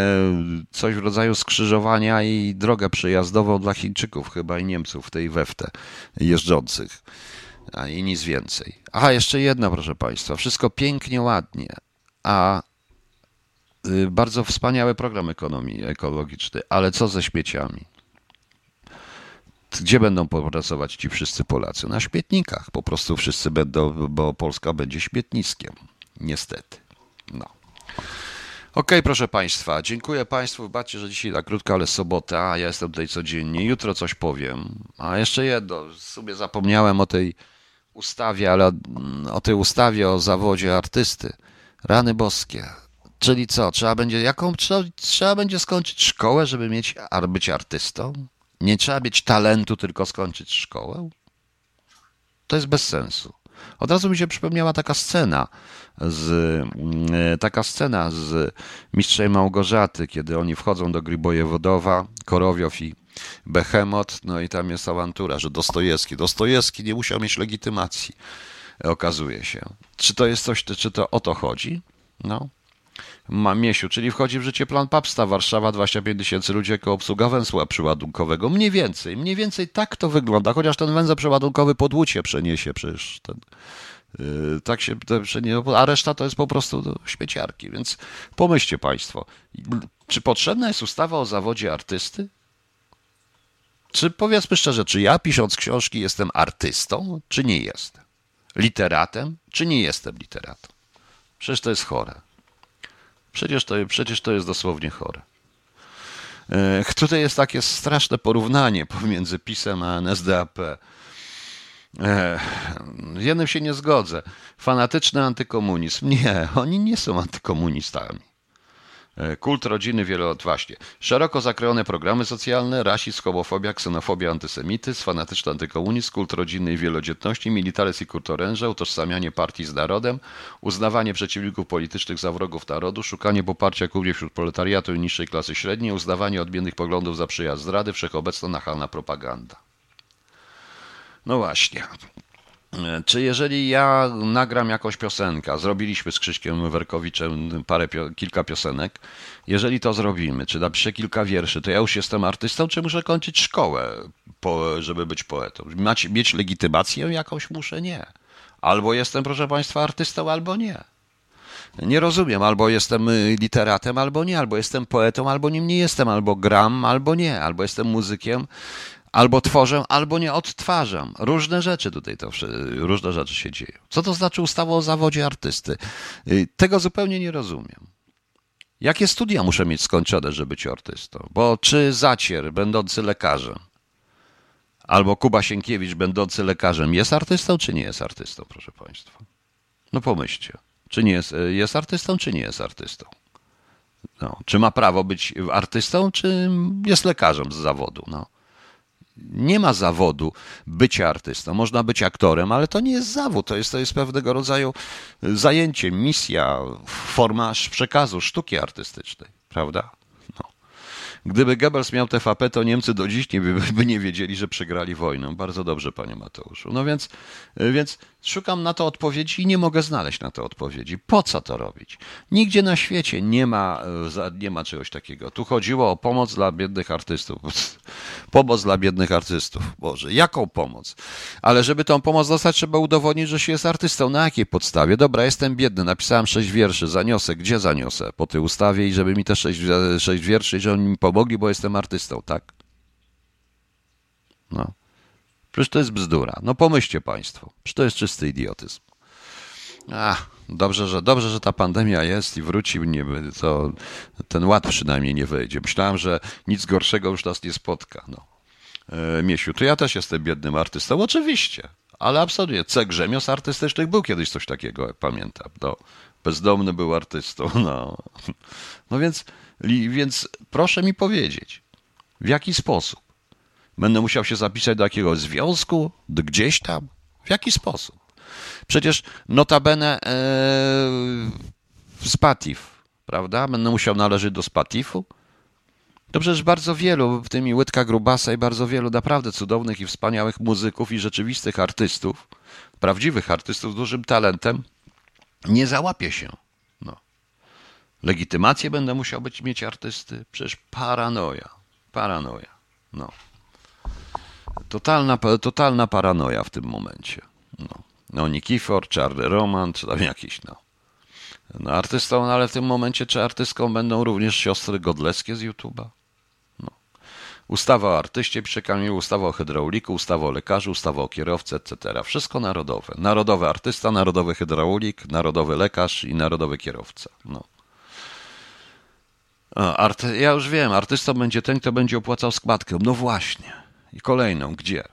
coś w rodzaju skrzyżowania i drogę przejazdową dla Chińczyków chyba i Niemców tej weftę jeżdżących a i nic więcej. Aha, jeszcze jedno, proszę Państwa. Wszystko pięknie, ładnie, a bardzo wspaniały program ekonomii ekologiczny, ale co ze śmieciami? Gdzie będą pracować ci wszyscy Polacy? Na śmietnikach. Po prostu wszyscy będą, bo Polska będzie śmietniskiem. Niestety. No. OK, proszę Państwa, dziękuję Państwu. Wybaczcie, że dzisiaj tak krótko, ale sobota, ja jestem tutaj codziennie. Jutro coś powiem. A jeszcze jedno, sobie zapomniałem o tej ustawie, ale o tej ustawie o zawodzie artysty. Rany boskie. Czyli co? Trzeba będzie, jaką, trzeba, trzeba będzie skończyć szkołę, żeby mieć, być artystą? Nie trzeba mieć talentu, tylko skończyć szkołę? To jest bez sensu. Od razu mi się przypomniała taka scena z, mm, taka scena z Mistrzem Małgorzaty, kiedy oni wchodzą do Grybojewodowa, Korowiow i Behemot, no i tam jest awantura, że Dostojewski. Dostojewski nie musiał mieć legitymacji, okazuje się. Czy to jest coś, czy to o to chodzi? No. Miesiu, czyli wchodzi w życie plan Papsta, Warszawa 25 tysięcy ludzi jako obsługa węzła przyładunkowego. Mniej więcej, mniej więcej tak to wygląda, chociaż ten węzeł przeładunkowy pod Łucie przeniesie przecież ten, yy, tak się a reszta to jest po prostu śmieciarki, więc pomyślcie Państwo, czy potrzebna jest ustawa o zawodzie artysty? Czy powiedzmy szczerze, czy ja pisząc książki jestem artystą, czy nie jestem? Literatem, czy nie jestem literatem? Przecież to jest chore. Przecież to, przecież to jest dosłownie chore. E, tutaj jest takie straszne porównanie pomiędzy PiSem a NSDAP. E, jednym się nie zgodzę. Fanatyczny antykomunizm. Nie, oni nie są antykomunistami. E, kult rodziny wielot właśnie. Szeroko zakrojone programy socjalne, rasizm, homofobia, ksenofobia, antysemityzm, fanatyczny antykomunizm, kult rodziny i wielodzietności, militaryzm i kult oręża, utożsamianie partii z narodem, uznawanie przeciwników politycznych za wrogów narodu, szukanie poparcia głównie wśród proletariatu i niższej klasy średniej, uznawanie odmiennych poglądów za przyjazd zdrady, wszechobecna nachalna propaganda. No właśnie. Czy jeżeli ja nagram jakąś piosenkę, zrobiliśmy z Krzyśkiem Werkowiczem parę, kilka piosenek, jeżeli to zrobimy, czy napiszę kilka wierszy, to ja już jestem artystą, czy muszę kończyć szkołę, po, żeby być poetą? Mieć legitymację jakąś muszę? Nie. Albo jestem, proszę Państwa, artystą, albo nie. Nie rozumiem, albo jestem y, literatem, albo nie, albo jestem poetą, albo nim nie jestem, albo gram, albo nie, albo jestem muzykiem, albo tworzę, albo nie odtwarzam. Różne rzeczy tutaj to różne rzeczy się dzieją. Co to znaczy ustawa o zawodzie artysty? Y, tego zupełnie nie rozumiem. Jakie studia muszę mieć skończone, żeby być artystą? Bo czy Zacier, będący lekarzem, albo Kuba Sienkiewicz, będący lekarzem, jest artystą, czy nie jest artystą, proszę Państwa? No pomyślcie. Czy nie jest, jest artystą, czy nie jest artystą? No, czy ma prawo być artystą, czy jest lekarzem z zawodu? No. Nie ma zawodu bycia artystą. Można być aktorem, ale to nie jest zawód. To jest, to jest pewnego rodzaju zajęcie, misja, forma przekazu sztuki artystycznej, prawda? Gdyby Goebbels miał TVP, to Niemcy do dziś nie, by, by nie wiedzieli, że przegrali wojnę. Bardzo dobrze, panie Mateuszu. No więc, więc szukam na to odpowiedzi i nie mogę znaleźć na to odpowiedzi. Po co to robić? Nigdzie na świecie nie ma, nie ma czegoś takiego. Tu chodziło o pomoc dla biednych artystów. Pomoc dla biednych artystów. Boże, jaką pomoc? Ale żeby tą pomoc dostać, trzeba udowodnić, że się jest artystą. Na jakiej podstawie? Dobra, jestem biedny, napisałem sześć wierszy, zaniosę. Gdzie zaniosę? Po tej ustawie i żeby mi te sześć, sześć wierszy i że oni mi pomogli, bo jestem artystą, tak? No. Przecież to jest bzdura. No pomyślcie Państwo. Przecież to jest czysty idiotyzm. Ach, dobrze, że, dobrze, że ta pandemia jest i wróci, nie, to ten ład przynajmniej nie wyjdzie. Myślałem, że nic gorszego już nas nie spotka. No. E, Miesiu, to ja też jestem biednym artystą, oczywiście, ale absolutnie. C. Grzemios artystycznych był kiedyś coś takiego, pamiętam. No. Bezdomny był artystą. No, no więc, więc proszę mi powiedzieć, w jaki sposób? Będę musiał się zapisać do jakiegoś związku, gdzieś tam? W jaki sposób? Przecież notabene e, Spatif, prawda? Będę musiał należeć do Spatifu? To przecież bardzo wielu, w tym i Łydka Grubasa i bardzo wielu naprawdę cudownych i wspaniałych muzyków i rzeczywistych artystów, prawdziwych artystów z dużym talentem, nie załapie się. No. Legitymację będę musiał być, mieć artysty? Przecież paranoja. Paranoja. No. Totalna, totalna paranoja w tym momencie. No, no Nikifor, Charlie Roman, czy tam jakiś, no. No artystą, no, ale w tym momencie czy artystką będą również siostry Godleskie z YouTube'a? No. Ustawa o artyście przekamieniu, ustawa o hydrauliku, ustawa o lekarzu, ustawa o kierowcy, etc. Wszystko narodowe. Narodowy artysta, narodowy hydraulik, narodowy lekarz i narodowy kierowca. No. Art, ja już wiem, artystą będzie ten, kto będzie opłacał składkę. No właśnie. I kolejną, gdzie?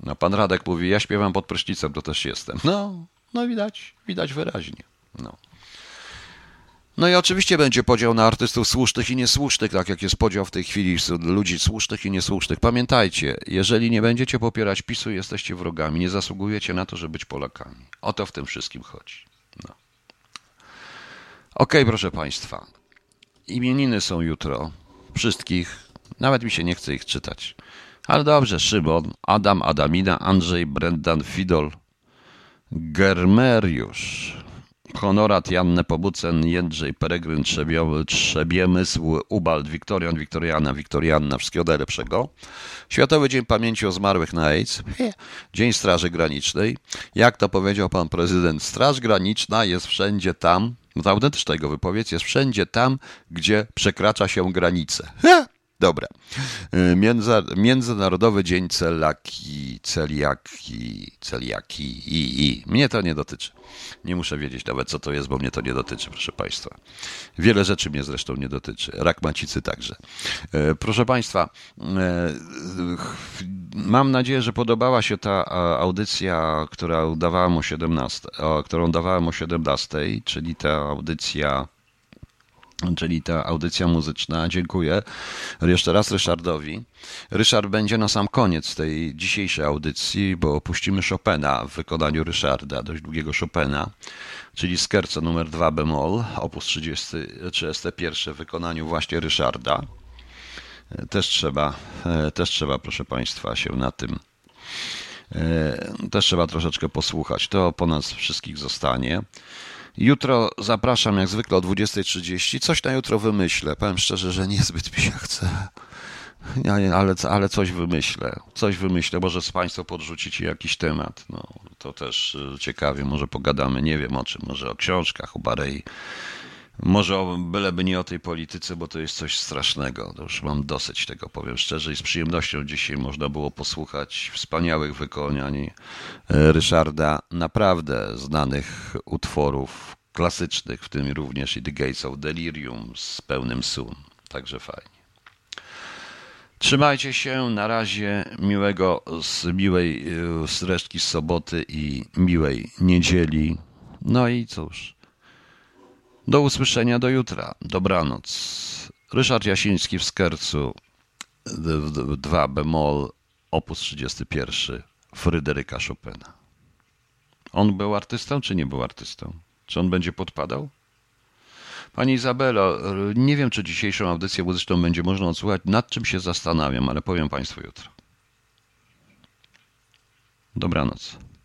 No pan Radek mówi, ja śpiewam pod prysznicem, to też jestem. No, no widać, widać wyraźnie. No. No i oczywiście będzie podział na artystów słusznych i niesłusznych, tak jak jest podział w tej chwili ludzi słusznych i niesłusznych. Pamiętajcie, jeżeli nie będziecie popierać PiSu, jesteście wrogami, nie zasługujecie na to, żeby być Polakami. O to w tym wszystkim chodzi. No. Okej, okay, proszę Państwa. Imieniny są jutro. Wszystkich. Nawet mi się nie chce ich czytać. Ale dobrze, Szymon, Adam, Adamina, Andrzej, Brendan, Fidol, Germeriusz, Honorat, Janne Pobucen, Jędrzej, Peregryn, Trzebiowy, Trzebiemysł, Ubald, Wiktorian, Wiktoriana, Wiktorianna, wszystkiego najlepszego. Światowy Dzień Pamięci o Zmarłych na AIDS, Dzień Straży Granicznej. Jak to powiedział pan prezydent, Straż Graniczna jest wszędzie tam, no to autentyczna jego wypowiedź, jest wszędzie tam, gdzie przekracza się granice. Dobra. Między, Międzynarodowy Dzień Celaki, Celiaki, Celiaki i, i. Mnie to nie dotyczy. Nie muszę wiedzieć nawet, co to jest, bo mnie to nie dotyczy, proszę Państwa. Wiele rzeczy mnie zresztą nie dotyczy. Rak macicy także. Y, proszę Państwa, y, mam nadzieję, że podobała się ta audycja, która dawałem o 17, którą dawałem o 17, czyli ta audycja czyli ta audycja muzyczna. Dziękuję jeszcze raz Ryszardowi. Ryszard będzie na sam koniec tej dzisiejszej audycji, bo opuścimy Chopina w wykonaniu Ryszarda, dość długiego Chopina, czyli Scherzo numer 2 bemol, opus 30, 31 w wykonaniu właśnie Ryszarda. Też trzeba, też trzeba, proszę Państwa, się na tym też trzeba troszeczkę posłuchać. To po nas wszystkich zostanie. Jutro zapraszam jak zwykle o 20.30. Coś na jutro wymyślę. Powiem szczerze, że niezbyt mi się chce. Ale, ale coś wymyślę. Coś wymyślę. Może z Państwa podrzucicie jakiś temat. No, To też y, ciekawie, może pogadamy, nie wiem o czym, może o książkach, o Barei. Może byleby nie o tej polityce, bo to jest coś strasznego. To już mam dosyć tego, powiem szczerze. I z przyjemnością dzisiaj można było posłuchać wspaniałych wykonań y, Ryszarda, naprawdę znanych utworów klasycznych, w tym również i The Gates of Delirium z pełnym sum. Także fajnie. Trzymajcie się, na razie miłego, z miłej y, z resztki soboty i miłej niedzieli. No i cóż, do usłyszenia do jutra. Dobranoc. Ryszard Jasiński w Skercu, 2 bemol, opus 31, Fryderyka Chopina. On był artystą, czy nie był artystą? Czy on będzie podpadał? Pani Izabelo, nie wiem, czy dzisiejszą audycję muzyczną będzie można odsłuchać. Nad czym się zastanawiam, ale powiem Państwu jutro. Dobranoc.